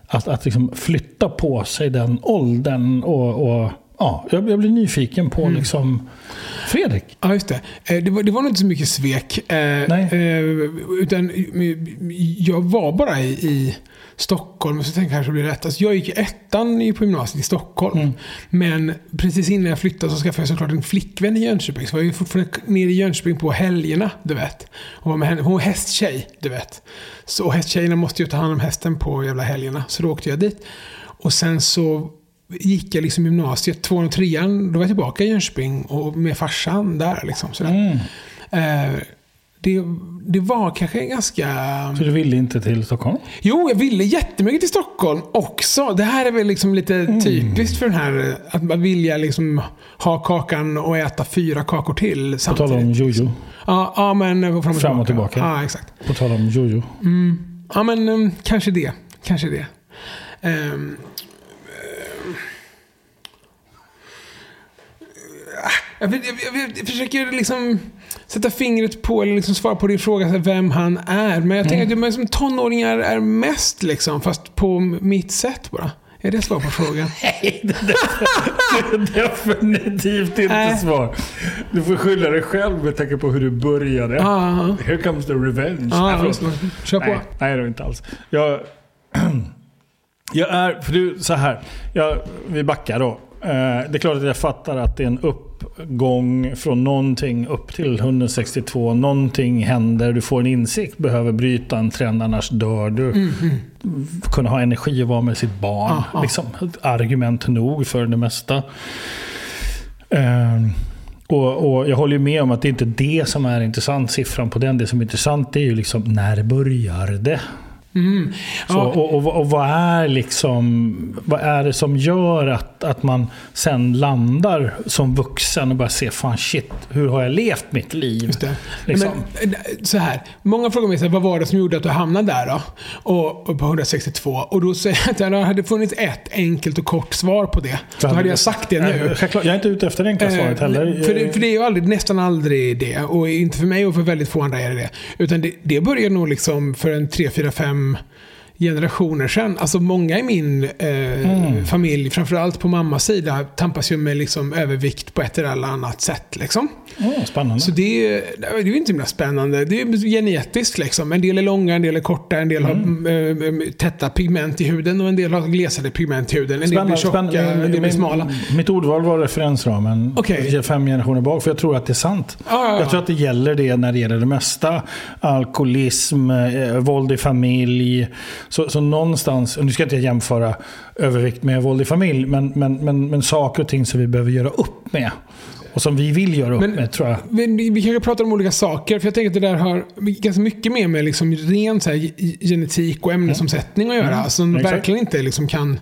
att, att liksom flytta på sig den åldern. Och, och, ja, jag, jag blir nyfiken på Mm. liksom, Fredrik. Ja, just det. Eh, Det var, det var nog inte så mycket svek. Eh, Nej. eh, utan jag var bara i, i Stockholm, så tänkte jag kanske det blir rätt. Alltså, jag gick ettan på gymnasiet i Stockholm. Mm. Men precis innan jag flyttade så skaffade jag såklart en flickvän i Jönköping. Så var jag fortfarande nere i Jönköping på helgerna, du vet. Och var med henne. Hon var hästtjej, du vet. Så hästtjejerna måste ju ta hand om hästen på jävla helgerna. Så då åkte jag dit. Och sen så gick jag liksom gymnasiet, tvåan och trean. Då var jag tillbaka i Jönköping och med farsan där. Liksom, sådär. Mm. Eh, det, det var kanske ganska... Så du ville inte till Stockholm? Jo, jag ville jättemycket till Stockholm också. Det här är väl liksom lite Mm. typiskt för den här att man vilja liksom ha kakan och äta fyra kakor till På samtidigt. tal om jojo. Ja, ja men fram och, Fram och tillbaka. Ja, exakt. På tal om jojo. Mm. Ja, men um, kanske det. Kanske det. Ehm, jag, jag, jag, jag försöker liksom sätta fingret på eller liksom svara på din fråga här, vem han är. Men jag tänker att men som tonåringar är mest liksom, fast på mitt sätt bara. Är det svar på frågan? Nej, det är definitivt inte Nej. svar. Du får skylla dig själv med tanke på hur du började. Ja, Here comes the revenge. ja, Nej. Kör på. Nej, nej det är inte alls. Jag, jag är, för du, så här. Jag, vi backar då. Eh, det är klart att jag fattar att det är en upp, gång från någonting upp till 162. Någonting händer, du får en insikt, behöver bryta en trend annars dör du. Mm. Kunna ha energi och vara med sitt barn. Ja. Liksom, argument nog för det mesta. Ehm, och, och jag håller med om att det är inte det som är intressant, siffran på den. Det som är intressant är ju liksom när börjar det? Mm. Så, Ja, och, och, och vad är liksom vad är det som gör att, att man sen landar som vuxen och börjar se fan shit, hur har jag levt mitt liv? Liksom. Men, eh, så här, många frågar mig så här, vad var det som gjorde att du hamnade där då? Och, och på 162. Och då säger jag att det hade funnits ett enkelt och kort svar på det. Då hade jag sagt det nu. Jag är inte ute efter det enkla svaret Eh, heller. För det, för det är ju aldrig, nästan aldrig det. Och inte för mig och för väldigt få andra är det det. Utan det, det började nog liksom för en tre, fyra, fem time generationer sedan. Alltså många i min eh, Mm. familj, framförallt på mammas sida, tampas ju med liksom övervikt på ett eller annat sätt. Liksom. Åh, spännande. Så det är, det är ju inte himla spännande. Det är genetiskt liksom. En del är långa, en del är korta, en del Mm. har eh, täta pigment i huden och en del har glesare pigment i huden. En del blir tjocka, en del blir smala. Mitt ordval var referensramen Okej. fem generationer bak, för jag tror att det är sant. Ja, ja. Jag tror att det gäller det när det gäller det mesta. Alkoholism, eh, våld i familj. Så, så någonstans, nu ska jag inte jämföra övervikt med våld i familj, men, men, men, men saker och ting som vi behöver göra upp med. Och som vi vill göra upp Men- med, tror jag. Vi, vi kanske pratar om olika saker, för jag tänker att det där har ganska mycket mer med liksom ren så här, ge- genetik och ämnesomsättning att göra. Som Mm. Exakt. verkligen inte liksom kan...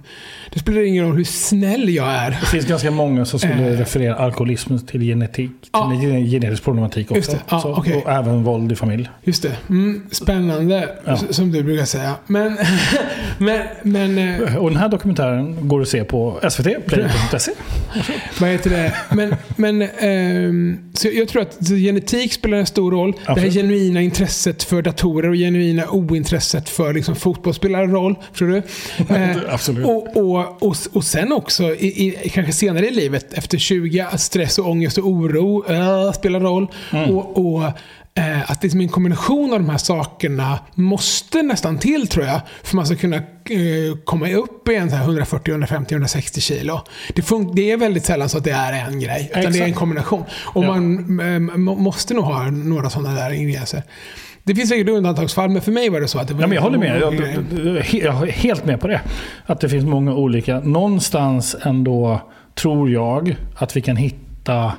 Det spelar ingen roll hur snäll jag är. Det finns ganska många som skulle Eh. referera alkoholism till genetik, till en genetisk problematik också. Just. Ja, så, okej. Och även våld i familj. Just det. Mm, spännande, Ja. som du brukar säga. Men... men, men eh, Och den här dokumentären går att se på svtplay.se. vad heter det? Men, men, ehm, så jag tror att genetik spelar en stor roll. Det här Absolut. genuina intresset för datorer och genuina ointresset för liksom, fotboll spelar en roll. Tror du? Eh, Absolut. Och, och, och, och sen också, i, i, kanske senare i livet, efter 20, att stress och ångest och oro äh, spelar roll. Mm. Och, och eh, att liksom en kombination av de här sakerna måste nästan till, tror jag, för man ska kunna eh, komma upp i en så här 140, 150, 160 kilo. Det, fun- det är väldigt sällan så att det är en grej, utan det är en Exakt. kombination. Och Ja. man må- måste nog ha några sådana där ingredienser. Det finns säkert undantagsfall, men för mig var det så att det var Ja, men jag håller med. Jag, jag är helt med på det. Att det finns många olika. Någonstans ändå tror jag att vi kan hitta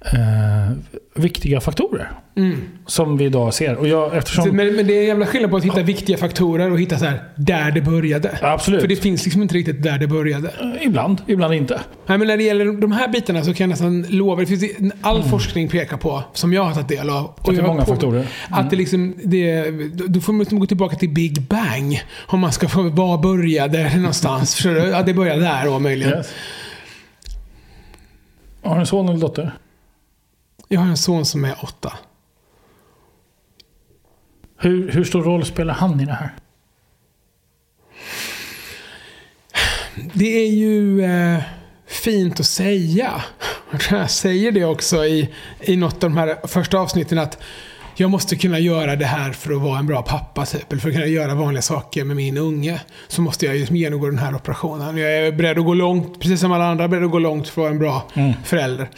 eh, viktiga faktorer. Mm. Som vi idag ser. Och jag, eftersom, Men, men det är en jävla skillnad på att hitta viktiga faktorer och hitta så här, där det började. Absolut. För det finns liksom inte riktigt där det började. Eh, Ibland, ibland inte. Nej, men när det gäller de här bitarna så kan jag nästan lova, det finns all forskning pekar på, som jag har tagit del av. Och Mm. det är många på- faktorer. Att det liksom, det, då får man liksom gå tillbaka till Big Bang. Om man ska få, var började någonstans? Förstår du? Ja, det började där då möjligen. Yes. Har du en son eller dotter? Jag har en son som är åtta. Hur, hur stor roll spelar han i det här? Det är ju eh, fint att säga. Jag säger det också i, i något av de här första avsnitten att jag måste kunna göra det här för att vara en bra pappa, typ. Eller för att kunna göra vanliga saker med min unge. Så måste jag ju genomgå den här operationen. Jag är beredd att gå långt, precis som alla andra, beredd att gå långt för att vara en bra Mm. förälder.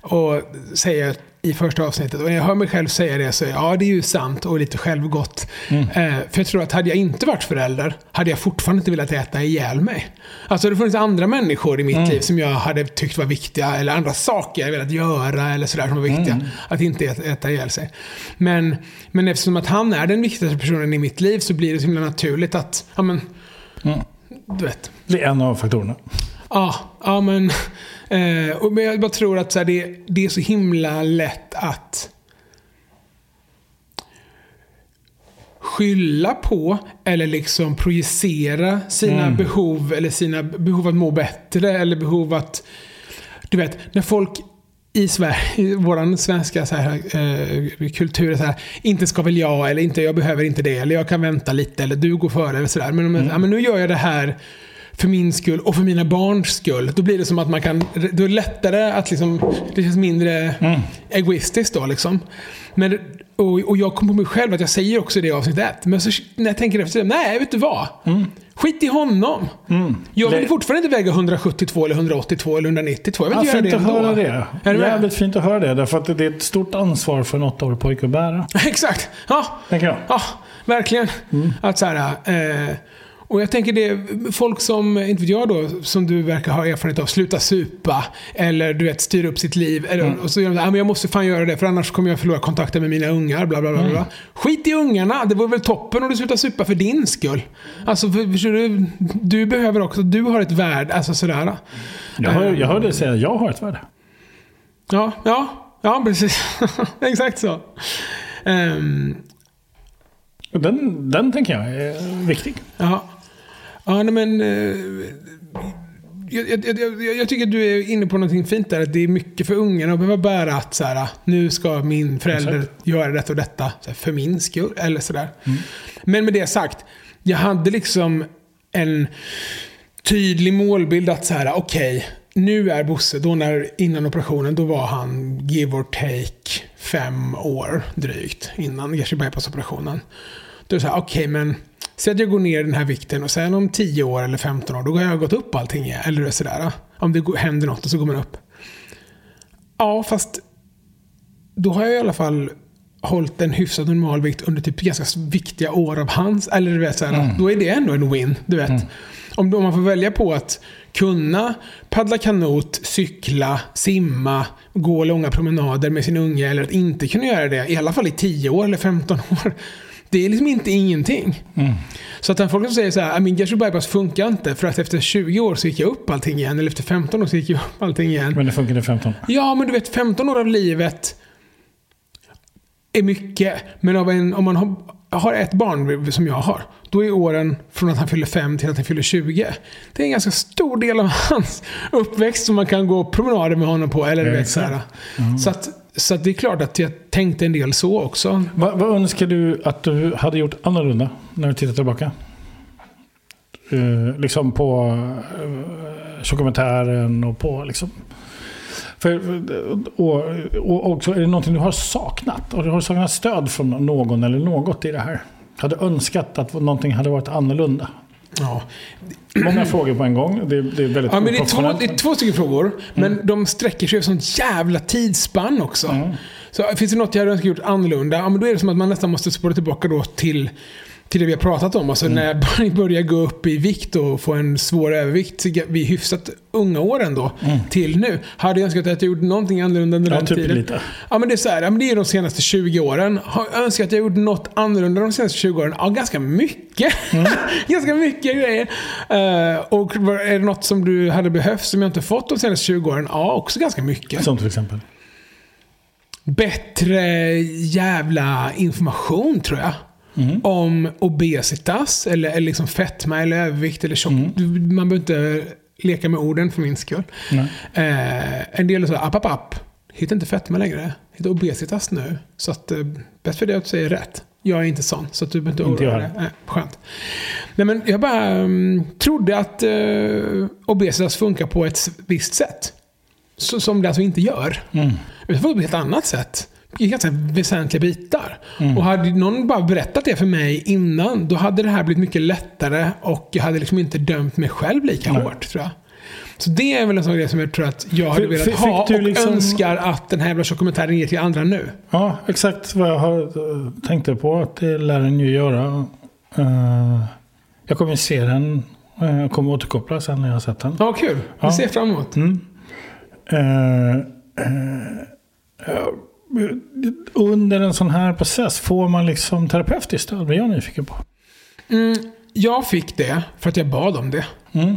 Och säger i första avsnittet. Och när jag hör mig själv säga det så ja, det är ju sant och lite självgott. Mm. Eh, för jag tror att hade jag inte varit förälder hade jag fortfarande inte velat äta ihjäl mig. Alltså det funnits andra människor i mitt Mm. liv som jag hade tyckt var viktiga, eller andra saker jag velat göra eller sådär som var viktiga. Mm. Att inte äta, äta ihjäl sig. Men, men eftersom att han är den viktigaste personen i mitt liv så blir det så himla naturligt att, ja men, Mm. du vet. Det är en av faktorerna. Ja, ja men, eh, och, men jag bara tror att så här, det, det är så himla lätt att skylla på eller liksom projicera sina Mm. behov eller sina behov att må bättre eller behov att... Du vet, när folk i Sverige, i vår svenska så här, eh, kultur så här, inte ska väl jag eller inte jag behöver inte det eller jag kan vänta lite eller du går före eller sådär. Men, jag- ja, men nu gör jag det här för min skull och för mina barns skull. Då blir det som att man kan... Då är det lättare att liksom... Det känns mindre egoistiskt då liksom. Men, och, och jag kom på mig själv att jag säger också det i avsnitt ett. Men så, när jag tänker efter, nej vet du vad? Skit i honom. Jag vill Det- fortfarande inte väga 182 eller 182 eller 192. Jag vill Ja, inte göra fint det att ändå. höra det. Är med? Jävligt fint att höra det. Därför att det är ett stort ansvar för en åttaårig pojke att bära. Exakt. Ja, Tänker jag. Ja, verkligen. Att så här, eh, och jag tänker det, folk som, inte vet jag då, som du verkar ha erfarenhet av, sluta supa. Eller du vet, styra upp sitt liv. Eller, Och så gör de här, "Ah, men jag måste fan göra det för annars kommer jag förlora kontakten med mina ungar. Bla, bla, bla, bla. Skit i ungarna, det vore väl toppen om du slutar supa för din skull. Alltså, för, förstår du, du behöver också, du har ett värde. Alltså sådär. Jag hör, jag hör dig säga att jag har ett värde. Ja, ja, ja precis. Exakt så. Och Den, den tänker jag är viktig. Ja, ja nej, men... eh, jag, jag, jag, jag- tycker att du är inne på någonting fint där. Att det är mycket för ungarna att behöva bära att så här, nu ska min förälder göra detta och detta så här, för min skull. Eller sådär. Men med det sagt, jag hade liksom en tydlig målbild att så här, okej, nu är Bosse, då när, innan operationen, då var han give or take fem år drygt innan Gersi bypass-operationen. Då är det så här, okej men säg att jag går ner den här vikten och sen om 10 år eller 15 år, då har jag gått upp allting. Eller sådär. Om det händer något och så går man upp. Ja, fast då har jag i alla fall hållit en hyfsat normal vikt under typ ganska viktiga år av hans. Eller du vet, så här, då är det ändå en win. Du vet. Om, om man får välja på att kunna paddla kanot, cykla, simma, gå långa promenader med sin unge eller att inte kunna göra det, i alla fall i 10 år eller 15 år. Det är liksom inte ingenting. Så att när folk som säger så här, min Gertrude bypass funkar inte för att efter 20 år så gick jag upp allting igen. Eller efter 15 år så gick jag upp allting igen. Men det funkar i 15. Ja, men du vet 15 år av livet är mycket. Men en, om man har, har ett barn som jag har, då är åren från att han fyller 5 till att han fyller 20. Det är en ganska stor del av hans uppväxt som man kan gå promenader med honom på. Eller du vet, så, här. exakt. så, att, så att det är klart att jag tänkte en del så också. Vad, vad önskar du att du hade gjort annorlunda när du tittar tillbaka? Uh, liksom på uh, dokumentären och på liksom... För, eh, och, och också, är det någonting du har saknat? Och du har saknat stöd från någon eller något i det här? Hade önskat att någonting hade varit annorlunda? Ja. Många frågor på en gång. Det, det är väldigt Ja, men det, är två, det är två stycken frågor, men de sträcker sig över sånt jävla tidsspann också. Så finns det något jag hade önskat gjort annorlunda, ja, men då är det som att man nästan måste spåra tillbaka då till, till det vi har pratat om. Alltså när jag börjar gå upp i vikt och få en svår övervikt vid hyfsat unga åren då, till nu. Hade jag önskat att jag gjort någonting annorlunda under Ja, den typ tiden. lite. Ja, men det är så här, ja, men det är de senaste 20 åren. Har jag önskat att jag gjort något annorlunda de senaste 20 åren? Ja, ganska mycket. ganska mycket grejer. Eh, och är det något som du hade behövt som jag inte fått de senaste 20 åren? Ja, också ganska mycket. Som till exempel. Bättre jävla information tror jag. Om obesitas, eller, eller liksom fetma eller övervikt eller tjock. Du- Man behöver inte leka med orden för min skull. Eh, en del är så här, app, app, app. Hitta inte fetma längre. Hitta obesitas nu. Så att, eh, bäst för dig att du säger rätt. Jag är inte sån, så du behöver inte oroa dig. Nej, skönt. Nej, men jag bara um, trodde att uh, obesitas funkar på ett visst sätt. Så, som det alltså inte gör. Mm. Utan på ett helt annat sätt. I ganska väsentliga bitar. Mm. Och hade någon bara berättat det för mig innan, då hade det här blivit mycket lättare och jag hade liksom inte dömt mig själv lika Nej. hårt, tror jag. Så det är väl en sån grej som jag tror att jag hade velat ha och liksom- önskar att den här jävla dokumentären ger till andra nu. Ja, exakt vad jag har, eh, tänkte på att det lär den ju göra. Eh, jag kommer se den. Uh, jag kommer återkoppla sen när jag har sett den. Ja, kul. Ja. Vi ser fram emot. Mm. Eh, eh, ja, under en sån här process, får man liksom terapeutiskt stöd? Det är jag nyfiken på. Mm, jag fick det för att jag bad om det. Mm.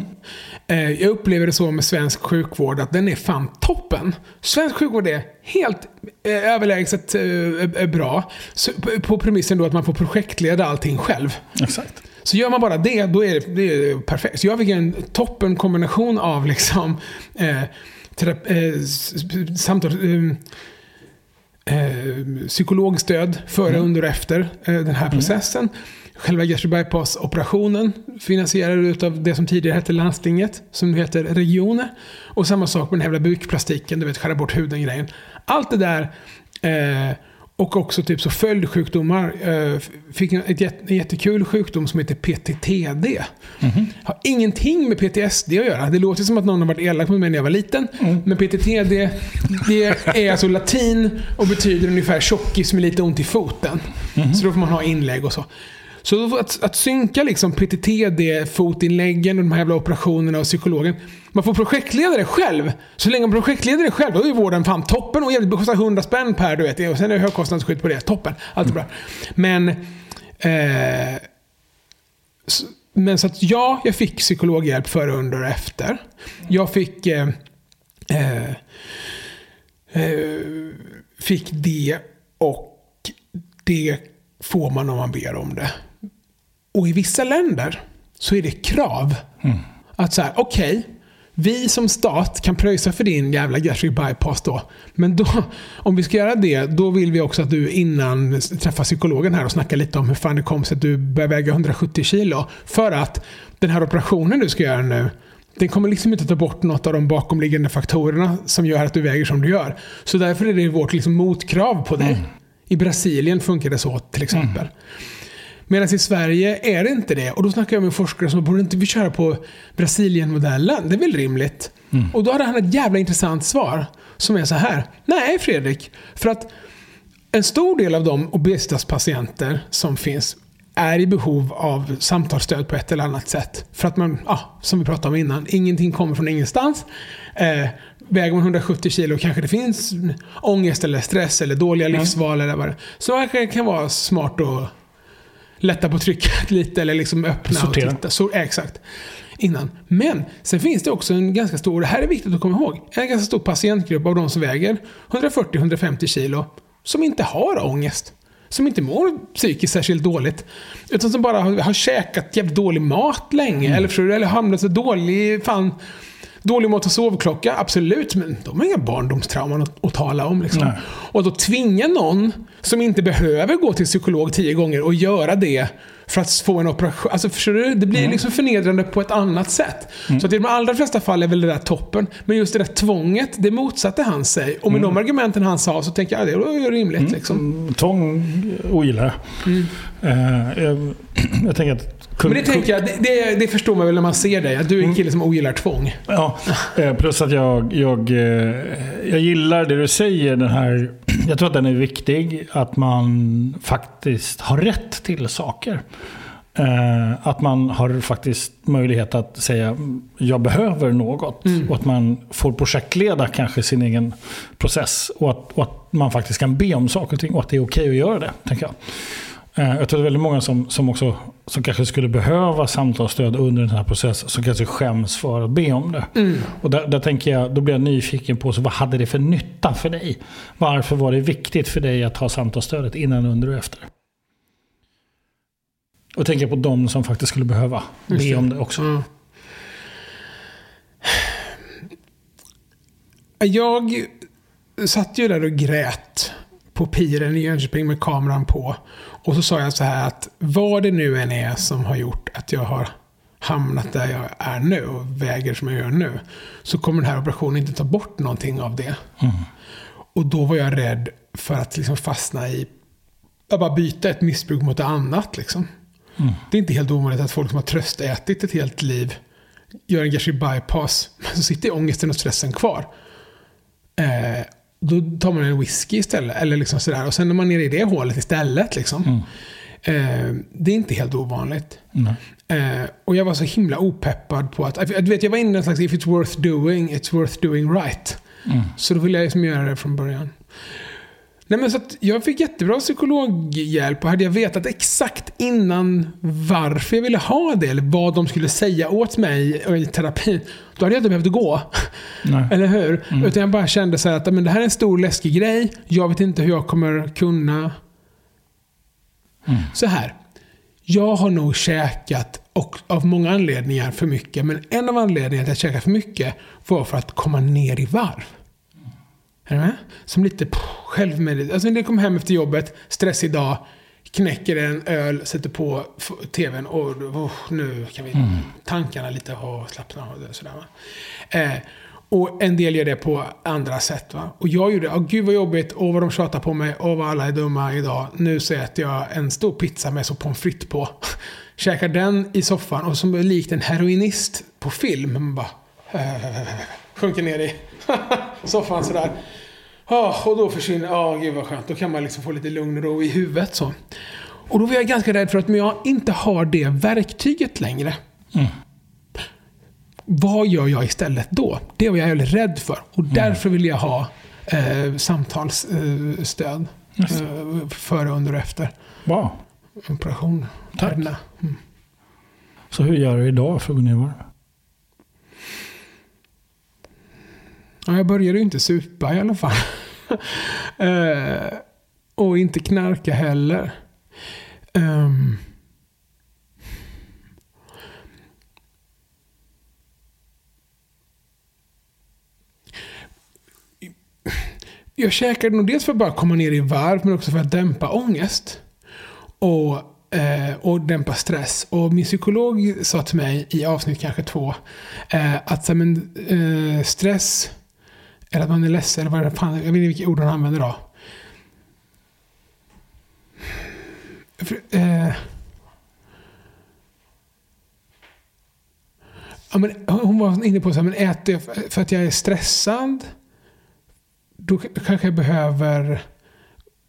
Eh, Jag upplever det så med svensk sjukvård att den är fan toppen. Svensk sjukvård är helt eh, överlägset eh, bra. På- premissen då att man får projektleda allting själv. Exakt. Så gör man bara det, då är det, det är perfekt. Så jag fick en toppen kombination av liksom eh, terap- eh, samtal, eh, eh, psykologstöd före, under och efter eh, den här processen. själva gastric bypass-operationen finansierad av det som tidigare hette landstinget, som nu heter regioner. Och samma sak med den här jävla bukplastiken, du vet, skära bort huden-grejen. Allt det där eh, och också typ så följdsjukdomar. Eh, fick en, ett, en jättekul sjukdom som heter PTTD. Mm-hmm. Har ingenting med PTSD att göra. Det låter som att någon har varit elak mot mig när jag var liten. Mm. Men PTTD det är alltså latin och betyder ungefär tjockis med lite ont i foten. Mm-hmm. Så då får man ha inlägg och så. Så att, att synka liksom PTTD-fotinläggen och de här jävla operationerna och psykologen. Man får projektledare själv. Så länge man projektleder själv, då är vården fan toppen och jävligt kostar 100 spänn per, du vet. Och sen är det högkostnadsskydd på det. Toppen. Allt är bra. Men... Eh, men så att ja, jag fick psykologhjälp före, under och efter. Jag fick... Eh, eh, eh fick det och det får man om man ber om det. Och i vissa länder så är det krav. Mm. Att så här, okej, okay, vi som stat kan pröjsa för din jävla gastric bypass då. Men då, om vi ska göra det, då vill vi också att du innan träffar psykologen här och snackar lite om hur fan det kom sig att du börjar väga 170 kilo. För att den här operationen du ska göra nu, den kommer liksom inte ta bort något av de bakomliggande faktorerna som gör att du väger som du gör. Så därför är det vårt liksom motkrav på dig. Mm. I Brasilien funkar det så till exempel. Mm. Medan i Sverige är det inte det. Och då snackar jag med forskare som borde inte vi köra på Brasilien-modellen? Det är väl rimligt? Mm. Och då hade han ett jävla intressant svar. Som är så här. Nej Fredrik. För att en stor del av de obesitaspatienter som finns är i behov av samtalsstöd på ett eller annat sätt. För att man, ja, som vi pratade om innan, ingenting kommer från ingenstans. Eh, väger man 170 kilo kanske det finns ångest eller stress eller dåliga mm. livsval eller vad det Så det kan vara smart att lätta på trycket lite eller liksom öppna Sortera. och titta. Så, exakt. Innan. Men sen finns det också en ganska stor, det här är viktigt att komma ihåg, en ganska stor patientgrupp av de som väger 140-150 kilo som inte har ångest. Som inte mår psykiskt särskilt dåligt. Utan som bara har, har käkat jävligt dålig mat länge. Mm. Eller, eller hamnat så dålig, fan, Dålig mat och sovklocka, absolut. Men de har inga barndomstrauman att, att tala om. Liksom. Och då tvinga någon som inte behöver gå till psykolog tio gånger och göra det för att få en operation. Alltså, förstår du? Det blir mm. liksom förnedrande på ett annat sätt. Mm. Så att i de allra flesta fall är väl det där toppen. Men just det där tvånget, det motsatte han sig. Och med mm. de argumenten han sa så tänker jag att det var rimligt. Mm. Liksom. Tvång ogillar jag. Mm. Uh, jag. Jag tänker att men det tänker jag, det, det, förstår man väl när man ser dig. Att du är en mm. kille som ogillar tvång. Ja, eh, plus att jag, jag, eh, jag gillar det du säger. Den här, jag tror att den är viktig. Att man faktiskt har rätt till saker. Eh, att man har faktiskt möjlighet att säga jag behöver något. Mm. Och att man får projektleda kanske sin egen process. Och att, och att man faktiskt kan be om saker och ting. Och att det är okej okay att göra det, tänker jag. Eh, jag tror det är väldigt många som, som också som kanske skulle behöva samtalsstöd under den här processen som kanske skäms för att be om det. Mm. Och där, där, tänker jag, då blir jag nyfiken på så vad hade det för nytta för dig? Varför var det viktigt för dig att ha samtalsstödet innan, under och efter? Och tänker på de som faktiskt skulle behöva be om det också. Mm. Jag satt ju där och grät på piren i Jönköping med kameran på. Och så sa jag så här att vad det nu än är som har gjort att jag har hamnat där jag är nu och väger som jag gör nu. Så kommer den här operationen inte ta bort någonting av det. Mm. Och då var jag rädd för att liksom fastna i att bara byta ett missbruk mot ett annat. Liksom. Mm. Det är inte helt ovanligt att folk som har tröstätit ett helt liv gör en gastric bypass. Men så sitter ångesten och stressen kvar. Eh, då tar man en whisky istället. Eller liksom sådär. Och sen är man nere i det hålet istället. Liksom. Mm. Eh, det är inte helt ovanligt. Mm. Eh, och jag var så himla opeppad på att... Du vet, jag var inne i en slags if it's worth doing, it's worth doing right. Mm. Så då ville jag liksom göra det från början. Nej, men så jag fick jättebra psykologhjälp och hade jag vetat exakt innan varför jag ville ha det eller vad de skulle säga åt mig i terapin, då hade jag inte behövt gå. Nej. Eller hur? Mm. Utan jag bara kände så att men det här är en stor läskig grej. Jag vet inte hur jag kommer kunna... Mm. Så här. Jag har nog käkat, och av många anledningar, för mycket. Men en av anledningarna till att jag käkade för mycket var för att komma ner i varv. Är du med? Som lite självmedvetet. Alltså när jag kom hem efter jobbet, stressig dag. knäcker en öl, sätter på tvn och oh, nu kan vi tankarna lite ha slappna av och sådär. Eh, och en del gör det på andra sätt. Va? Och jag gjorde, oh, gud vad jobbigt, åh vad de tjatar på mig, åh vad alla är dumma idag. Nu så äter jag en stor pizza med så pommes frites på. Käkar den i soffan och som är likt en heroinist på film. Man bara sjunker ner i soffan sådär. Ja, och då försvinner, ja gud vad skönt. Då kan man liksom få lite lugn och ro i huvudet så. Och då var jag ganska rädd för att om jag inte har det verktyget längre. Vad gör jag istället då? Det var jag väldigt rädd för. Och därför vill jag ha eh, samtalsstöd. Eh, Yes. eh, före, under och efter Wow. operation. Tack. Mm. Så hur gör du idag för att gå ner i varv? Ja, jag började ju inte supa i alla fall. eh, och inte knarka heller. Ehm. jag käkade nog dels för att bara komma ner i varv, men också för att dämpa ångest. Och, eh, och dämpa stress. Och min psykolog sa till mig i avsnitt kanske två, eh, att men, eh, stress, eller att man är ledsen, eller vad det fan, jag vet inte vilka ord hon använder då. För, eh, ja, men hon var inne på så här, men äter jag för- att jag är stressad? Då kanske jag behöver...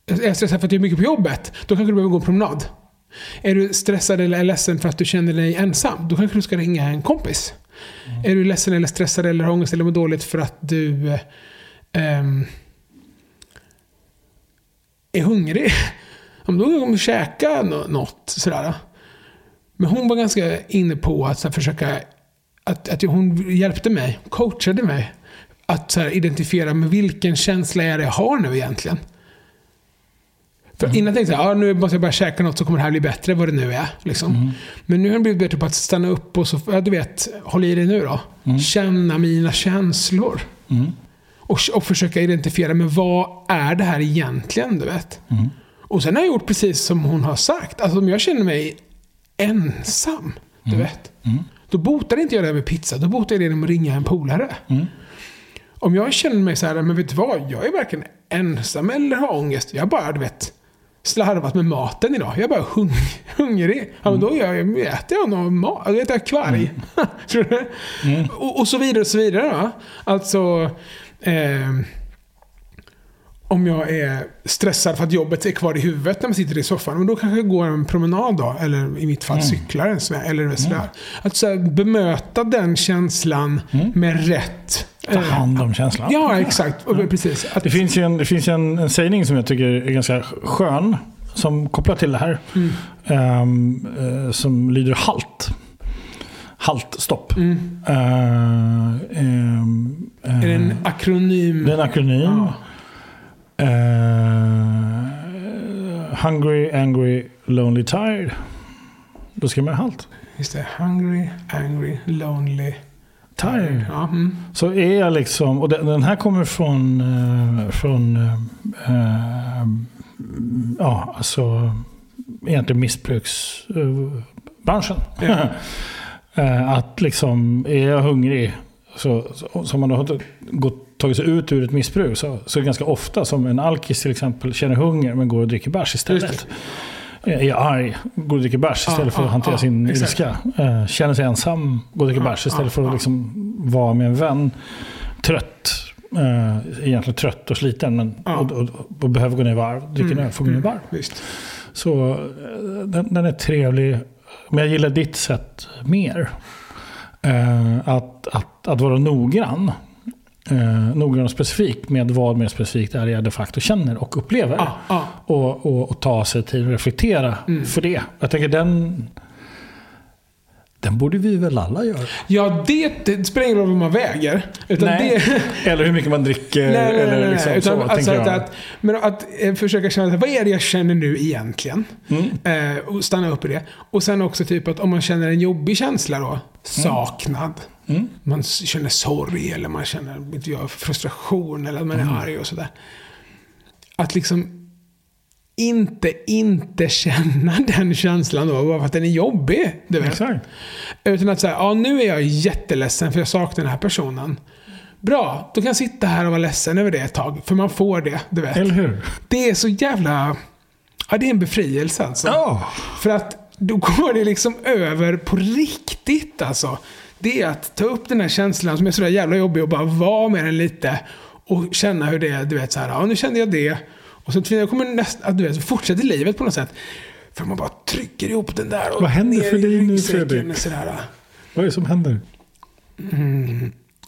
Är jag stressad för att jag är mycket på jobbet? Då kanske du behöver gå en promenad. Är du stressad eller ledsen för att du känner dig ensam? Då kanske du ska ringa en kompis. Är du ledsen eller stressad eller har ångest eller mår dåligt för att du eh, ehm, är hungrig? Om du Då käka något. Sådär. Men hon var ganska inne på att här, försöka... Att, att hon hjälpte mig, coachade mig. Att här, identifiera med vilken känsla är det jag har nu egentligen. För innan tänkte jag, ja, nu måste jag bara käka något så kommer det här bli bättre, vad det nu är. Liksom. Men nu har jag blivit bättre på att stanna upp och så, ja, du vet, håll i dig nu då. Känna mina känslor. Mm. Och, och försöka identifiera, men vad är det här egentligen? Du vet. Mm. Och sen har jag gjort precis som hon har sagt. Alltså om jag känner mig ensam, du vet. Då botar inte jag det med pizza, då botar jag det genom att ringa en polare. Mm. Om jag känner mig så här, men vet du vad? Jag är varken ensam eller har ångest. Jag bara, du vet, slarvat med maten idag. Jag är bara hung hungrig. Ja, men då gör jag, äter jag någon mat. Då äter jag kvarg. Tror du? Och, och så vidare och så vidare. Va? Alltså... ehm, om jag är stressad för att jobbet är kvar i huvudet när man sitter i soffan, men då kanske jag går en promenad då. Eller i mitt fall cyklar en sväng. Eller sådär. Att så här, bemöta den känslan med rätt... Ta eh, hand om känslan. Ja, exakt. Och Precis. Att, Det finns ju en, det finns en, en sägning som jag tycker är ganska skön. Som kopplar till det här. Mm. Eh, som lyder halt. Halt, stopp. mm. Eh, ehm, eh, Är det en akronym? det är en akronym. Ja. Eh, hungry, angry, lonely, tired. Då ska man ha halt. Just det. Hungry, angry, lonely, Tired. Ja, mm. Så är jag liksom, och den, här kommer från, eh, från eh, ja, alltså egentligen missbruksbranschen. Ja. Att liksom, är jag hungrig, så, så, som man har gått, tagit sig ut ur ett missbruk, så, så är det ganska ofta som en alkis till exempel känner hunger men går och dricker bärs istället. Är arg, går och dricker bärs istället Ja, för att hantera ja, sin exakt. ilska. Eh, känner sig ensam, går och dricker bärs istället för att liksom vara med en vän. Trött, eh, egentligen trött och sliten men, och, och, och behöver gå ner i varv, dricker Mm, öl, får gå ner i mm, varv. Visst. Så eh, den, den är trevlig. Men jag gillar ditt sätt mer. Att, att, att vara noggrann. Eh, noggrann och specifik med vad mer specifikt är jag de facto känner och upplever. Ja, ja. Och, och, och ta sig tid att reflektera Mm. för det. Jag tänker den... Den borde vi väl alla göra? ja det, det spelar ingen roll vad man väger. Utan Nej. det, Eller hur mycket man dricker. nej, nej, eller liksom Utan, så, alltså, att, att, men att eh, försöka känna, vad är det jag känner nu egentligen? Mm. Eh, och stanna upp i det. Och sen också typ att om man känner en jobbig känsla då, saknad. Mm. Man känner sorg eller man känner frustration eller man är Mm. arg och sådär. Att liksom inte inte känna den känslan då, bara för att den är jobbig. Du vet. Exakt. Utan att säga, ja nu är jag jätteledsen för jag saknar den här personen. Bra, då kan jag sitta här och vara ledsen över det ett tag. För man får det, du vet. Eller hur? Det är så jävla... Ja, det är en befrielse alltså. Ja. För att då går det liksom över på riktigt alltså. Det är att ta upp den här känslan som är så där jävla jobbig och bara vara med den lite. Och känna hur det är, du vet så här, ja nu kände jag det. Och jag kommer nästa, att du vet, så fortsätter livet på något sätt. För man bara trycker ihop den där och Vad händer för dig nu, Fredrik? Sådär. Vad är det som händer?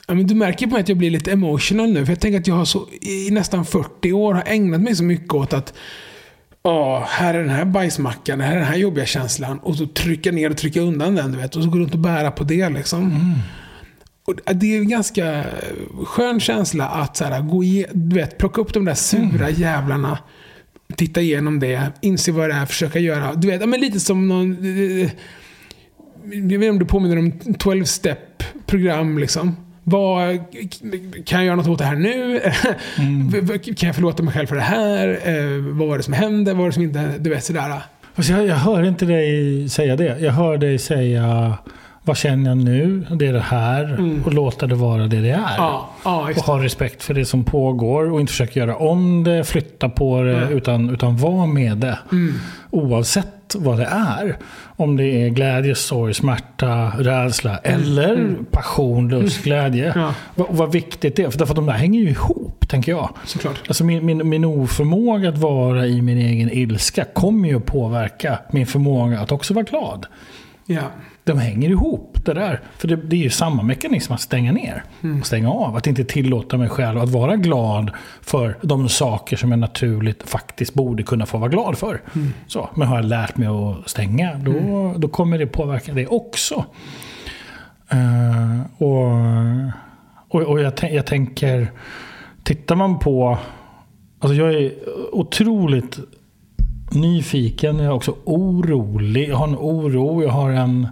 Ja, men du märker på mig att jag blir lite emotional nu. För jag tänker att jag har så, i nästan 40 år har ägnat mig så mycket åt att Ja, här är den här bajsmackan, här är den här jobbiga känslan. Och så trycka ner och trycka undan den, du vet. Och så går runt och bära på det liksom. Och det är en ganska skön känsla att så här, gå i, du vet, plocka upp de där sura jävlarna. Titta igenom det, inse vad det är, försöka göra. Du vet, men lite som någon... eh, Jag vet inte om du påminner om 12-step program liksom. Vad, kan jag göra något åt det här nu? kan jag förlåta mig själv för det här? Eh, vad var det som hände? Vad var det som inte... Du vet sådär. Alltså jag, jag hör inte dig säga det. Jag hör dig säga vad känner jag nu? Det är det här. Och låta det vara det det är. Ja, ja Och ha respekt för det som pågår och inte försöka göra om det, flytta på det, Nej. utan, utan vara med det. Oavsett vad det är. Om det är glädje, sorg, smärta, rädsla eller passion, lust, glädje. Ja. Vad, vad viktigt det är. För därför att de där hänger ju ihop, tänker jag. Såklart. Alltså min, min, min oförmåga att vara i min egen ilska kommer ju att påverka min förmåga att också vara glad. Ja. De hänger ihop det där. För det, det är ju samma mekanism att stänga ner och stänga av. Att inte tillåta mig själv att vara glad för de saker som jag naturligt faktiskt borde kunna få vara glad för. Så, men har jag lärt mig att stänga, då, då kommer det påverka det också. Eh, och och, och jag, jag tänker, tittar man på... Alltså jag är otroligt nyfiken, jag är också orolig. Jag har en oro, jag har en,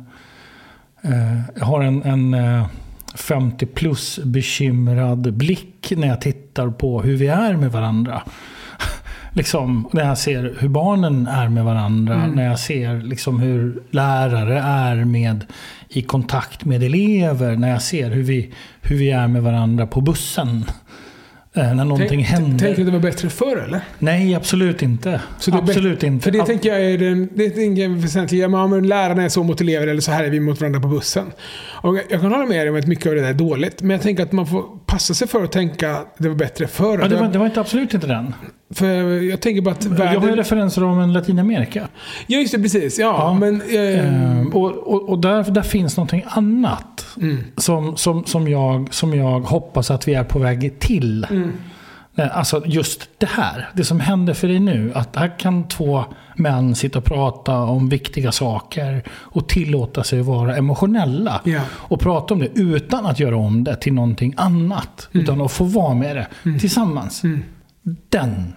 jag har en, en eh, 50 plus bekymrad blick när jag tittar på hur vi är med varandra. Liksom, när jag ser hur barnen är med varandra, när jag ser liksom hur lärare är med i kontakt med elever, när jag ser hur vi, hur vi är med varandra på bussen. Eh, när någonting Tänk- händer. Du att det var bättre förr eller? Nej, absolut inte. Absolut inte. För det tänker jag är den, det tänker jag är väsentligt. Ja, men lärarna är så mot elever eller så här är vi mot varandra på bussen. Och jag- kan hålla med dig om att mycket av det där är dåligt. Men jag tänker att man får passa sig för att tänka att det var bättre förr. ja, det, var, det var inte absolut inte den. För jag tänker bara att Jag har ju världen... referenser om en Latinamerika. Ja, just det. Precis. Ja, Ja. men... Eh, Ehm, och och, och där, där finns någonting annat. Mm. Som, som, som, jag, som jag hoppas att vi är på väg till. Mm. Nej, Alltså just det här, det som händer för dig nu. Att här kan två män sitta och prata om viktiga saker och tillåta sig att vara emotionella. Ja. Och prata om det utan att göra om det till någonting annat. Utan att få vara med det tillsammans. Den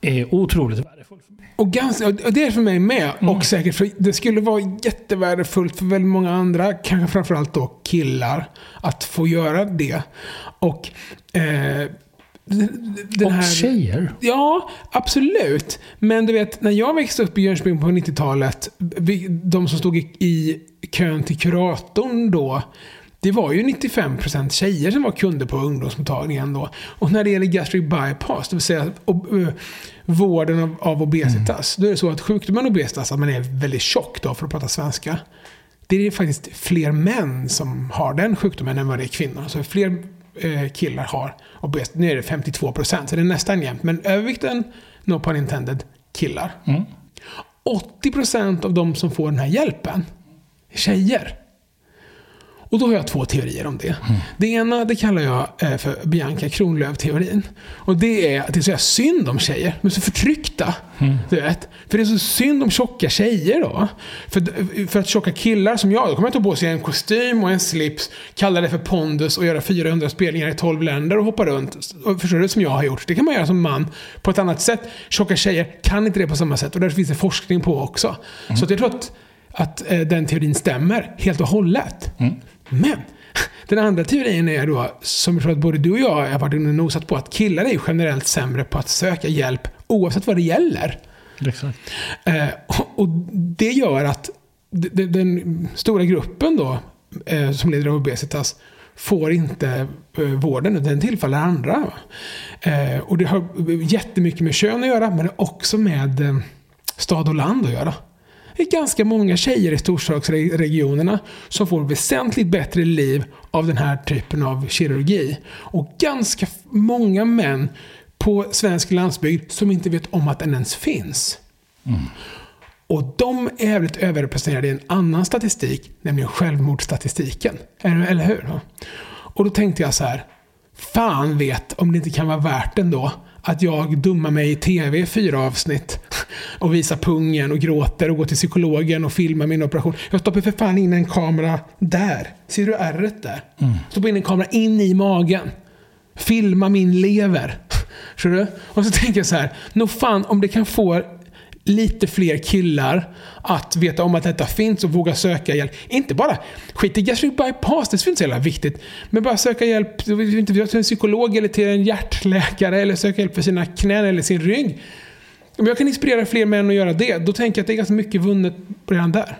är otroligt värdefull. Och, ganska, och det är för mig med. Och säkert för det skulle vara jättevärdefullt för väldigt många andra, kanske framförallt då killar, att få göra det. Och... Eh, den- den Och här, tjejer. Ja, absolut. Men du vet, när jag växte upp i Jönköping på 90-talet, vi- de som stod i, i kön till kuratorn då, det var ju 95% tjejer som var kunder på ungdomsmottagningen då. Och när det gäller gastric bypass, det vill säga vården av, av obesitas, då är det så att sjukdomen obesitas, att man är väldigt tjock då, för att prata svenska, det är faktiskt fler män som har den sjukdomen än vad det är kvinnor. Så fler eh, killar har obesitas. Nu är det 52%, så det är nästan jämnt. Men övervikten, no pun intended, killar. Mm. 80% av de som får den här hjälpen är tjejer. Och då har jag två teorier om det. Det ena det kallar jag eh, för Bianca Kronlöf-teorin. Och det är att det är så synd om tjejer. De är så förtryckta. Du vet. För det är så synd om tjocka tjejer då. För, för att tjocka killar som jag, då kommer jag ta på sig en kostym och en slips, kalla det för pondus och göra 400 spelningar i 12 länder och hoppa runt. Och Förstår du? Som jag har gjort. Det kan man göra som man på ett annat sätt. Tjocka tjejer kan inte det på samma sätt. Och där finns det forskning på också. Så att jag tror att, att eh, den teorin stämmer helt och hållet. Men den andra teorin är då, som jag tror att både du och jag har varit inne och nosat på, att killar är generellt sämre på att söka hjälp oavsett vad det gäller. Exakt. Eh, och- och det gör att den stora gruppen då, eh, som lider av obesitas får inte eh, vården, den tillfaller andra. Eh, och det har jättemycket med kön att göra, men också med eh, stad och land att göra. Det är ganska många tjejer i storstadsregionerna som får väsentligt bättre liv av den här typen av kirurgi. Och ganska många män på svensk landsbygd som inte vet om att den ens finns. Och de är jävligt överrepresenterade i en annan statistik, nämligen självmordsstatistiken. Eller, hur? Och då tänkte jag så här. Fan vet om det inte kan vara värt ändå att jag dummar mig i tv i fyra avsnitt och visar pungen och gråter och går till psykologen och filmar min operation. Jag stoppar för fan in en kamera där. Ser du ärret där? Stoppar in en kamera in i magen. Filma min lever. Förstår du? Och så tänker jag så här. Nog fan om det kan få lite fler killar att veta om att detta finns och våga söka hjälp. Inte bara skit i gastric bypass, det är inte så jävla viktigt. Men bara söka hjälp inte, till en psykolog eller till en hjärtläkare eller söka hjälp för sina knän eller sin rygg. Om jag kan inspirera fler män att göra det, då tänker jag att det är ganska mycket vunnet redan där.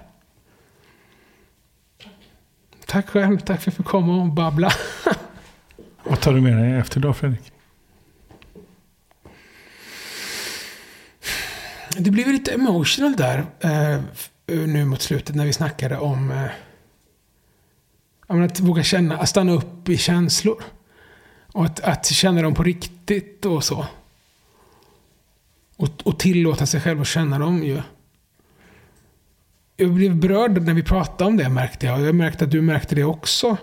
Tack själv, tack för att jag fick komma och babbla. Vad tar du med dig efter idag Fredrik? Det blev lite emotional där eh, eh, nu mot slutet när vi snackade om eh, att våga känna, att stanna upp i känslor. Och att, att känna dem på riktigt och så. Och, och tillåta sig själv att känna dem ju. Jag blev berörd när vi pratade om det märkte jag. Jag märkte att du märkte det också.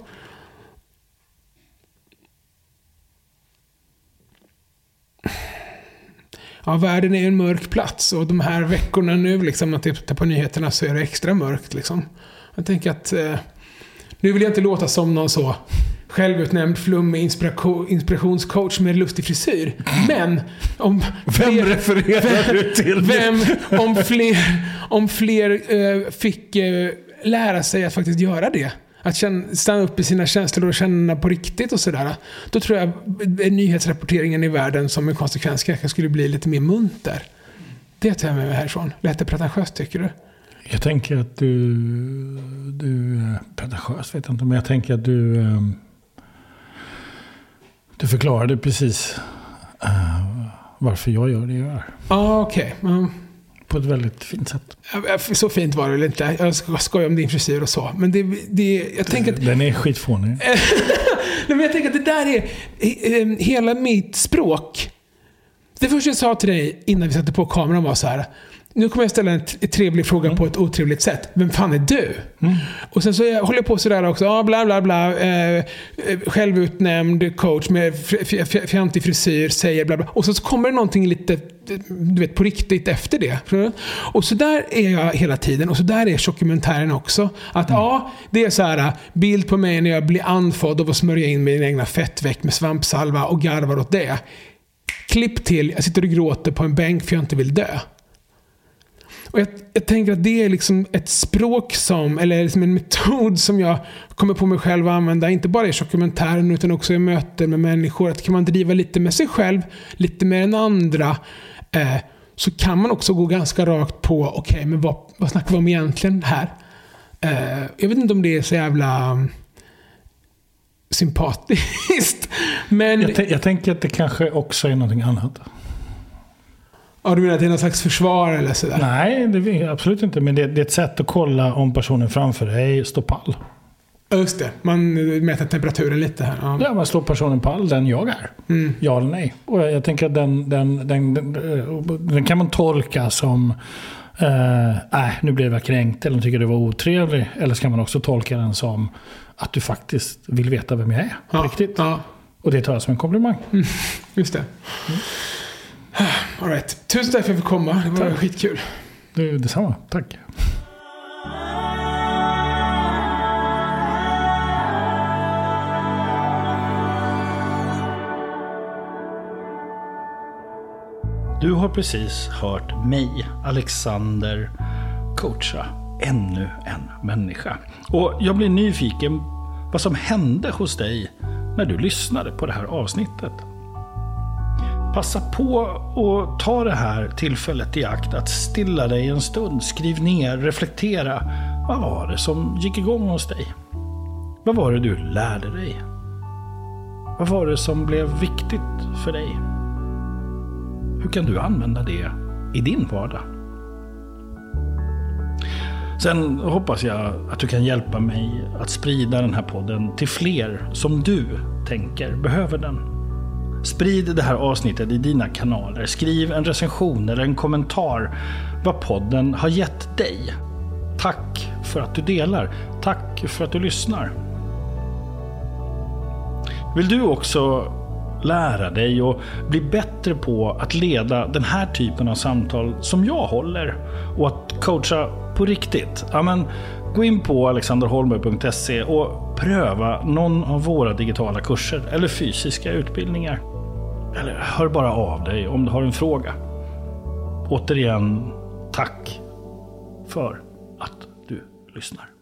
Ja, världen är en mörk plats och de här veckorna nu, liksom, att titta på nyheterna, så är det extra mörkt. Liksom. Jag tänker att... Eh, nu vill jag inte låta som någon så självutnämnd flummig inspiration, inspirationscoach med lustig frisyr. Men om... Vem fler- refererar du till? vem, om fler, om fler eh, fick eh, lära sig att faktiskt göra det. Att känna, stanna upp i sina känslor och känna på riktigt och sådär. Då tror jag nyhetsrapporteringen i världen som en konsekvens kanske skulle bli lite mer munter. Det tar jag med mig härifrån. Lät det pretentiöst tycker du? Jag tänker att du... du eh, pretentiös vet jag inte, men jag tänker att du... eh, Du förklarade precis eh, varför jag gör det jag gör. Ja, okej. Mm. På ett väldigt fint sätt. Så fint var det väl inte. Jag ska skoja om din frisyr och så. Men det, det, jag tänker att Den är skitfånig. Men jag tänker att det där är eh, hela mitt språk. Det första jag sa till dig innan vi satte på kameran var så här. Nu kommer jag ställa en trevlig fråga på ett otrevligt sätt. Vem fan är du? Och sen så jag håller jag på sådär också. Ja, bla bla bla. Eh, eh, självutnämnd coach med fjantig frisyr säger bla bla. Och så, så kommer det någonting lite du vet, på riktigt efter det. Och så där är jag hela tiden. Och så där är dokumentären också. Att ja, det är så här bild på mig när jag blir andfådd att smörja in min egna fettväck med svampsalva och garvar åt det. Klipp till, jag sitter och gråter på en bänk för jag inte vill dö. Och jag, jag tänker att det är liksom ett språk som, eller liksom en metod som jag kommer på mig själv att använda, inte bara i dokumentären utan också i möten med människor. Att kan man driva lite med sig själv, lite med den andra, eh, så kan man också gå ganska rakt på, okej, men vad, vad snackar vi om egentligen här? Eh, jag vet inte om det är så jävla mm, sympatiskt. Men, Jag, jag tänker att det kanske också är någonting annat ja, du menar att det är någon slags försvar eller sådär? Nej, det är absolut inte. Men det, det är ett sätt att kolla om personen framför dig står pall. Ja, Just det, man mäter temperaturen lite här. Ja. Ja, man slår personen pall, den jag är. Mm. Ja eller nej. Och jag, jag tänker att den, den, den, den, kan man tolka som eh, äh, nu blev jag kränkt eller tycker du var otrevlig. Eller så kan man också tolka den som att du faktiskt vill veta vem jag är. Ja, riktigt. Ja, Och det tar jag som en komplimang. just det. All right. Tusen tack för att jag fick komma. Det var Tack. skitkul. Det, detsamma. Tack. Du har precis hört mig, Alexander, coacha ännu en människa. Och jag blir nyfiken vad som hände hos dig när du lyssnade på det här avsnittet. Passa på och ta det här tillfället i akt att stilla dig en stund. Skriv ner, reflektera. Vad var det som gick igång hos dig? Vad var det du lärde dig? Vad var det som blev viktigt för dig? Hur kan du använda det i din vardag? Sen hoppas jag att du kan hjälpa mig att sprida den här podden till fler som du tänker behöver den. Sprid det här avsnittet i dina kanaler. Skriv en recension eller en kommentar vad podden har gett dig. Tack för att du delar. Tack för att du lyssnar. Vill du också lära dig och bli bättre på att leda den här typen av samtal som jag håller och att coacha på riktigt? Ja, men, gå in på alexanderholmberg.se och pröva någon av våra digitala kurser eller fysiska utbildningar. Eller hör bara av dig om du har en fråga. Återigen, tack för att du lyssnar.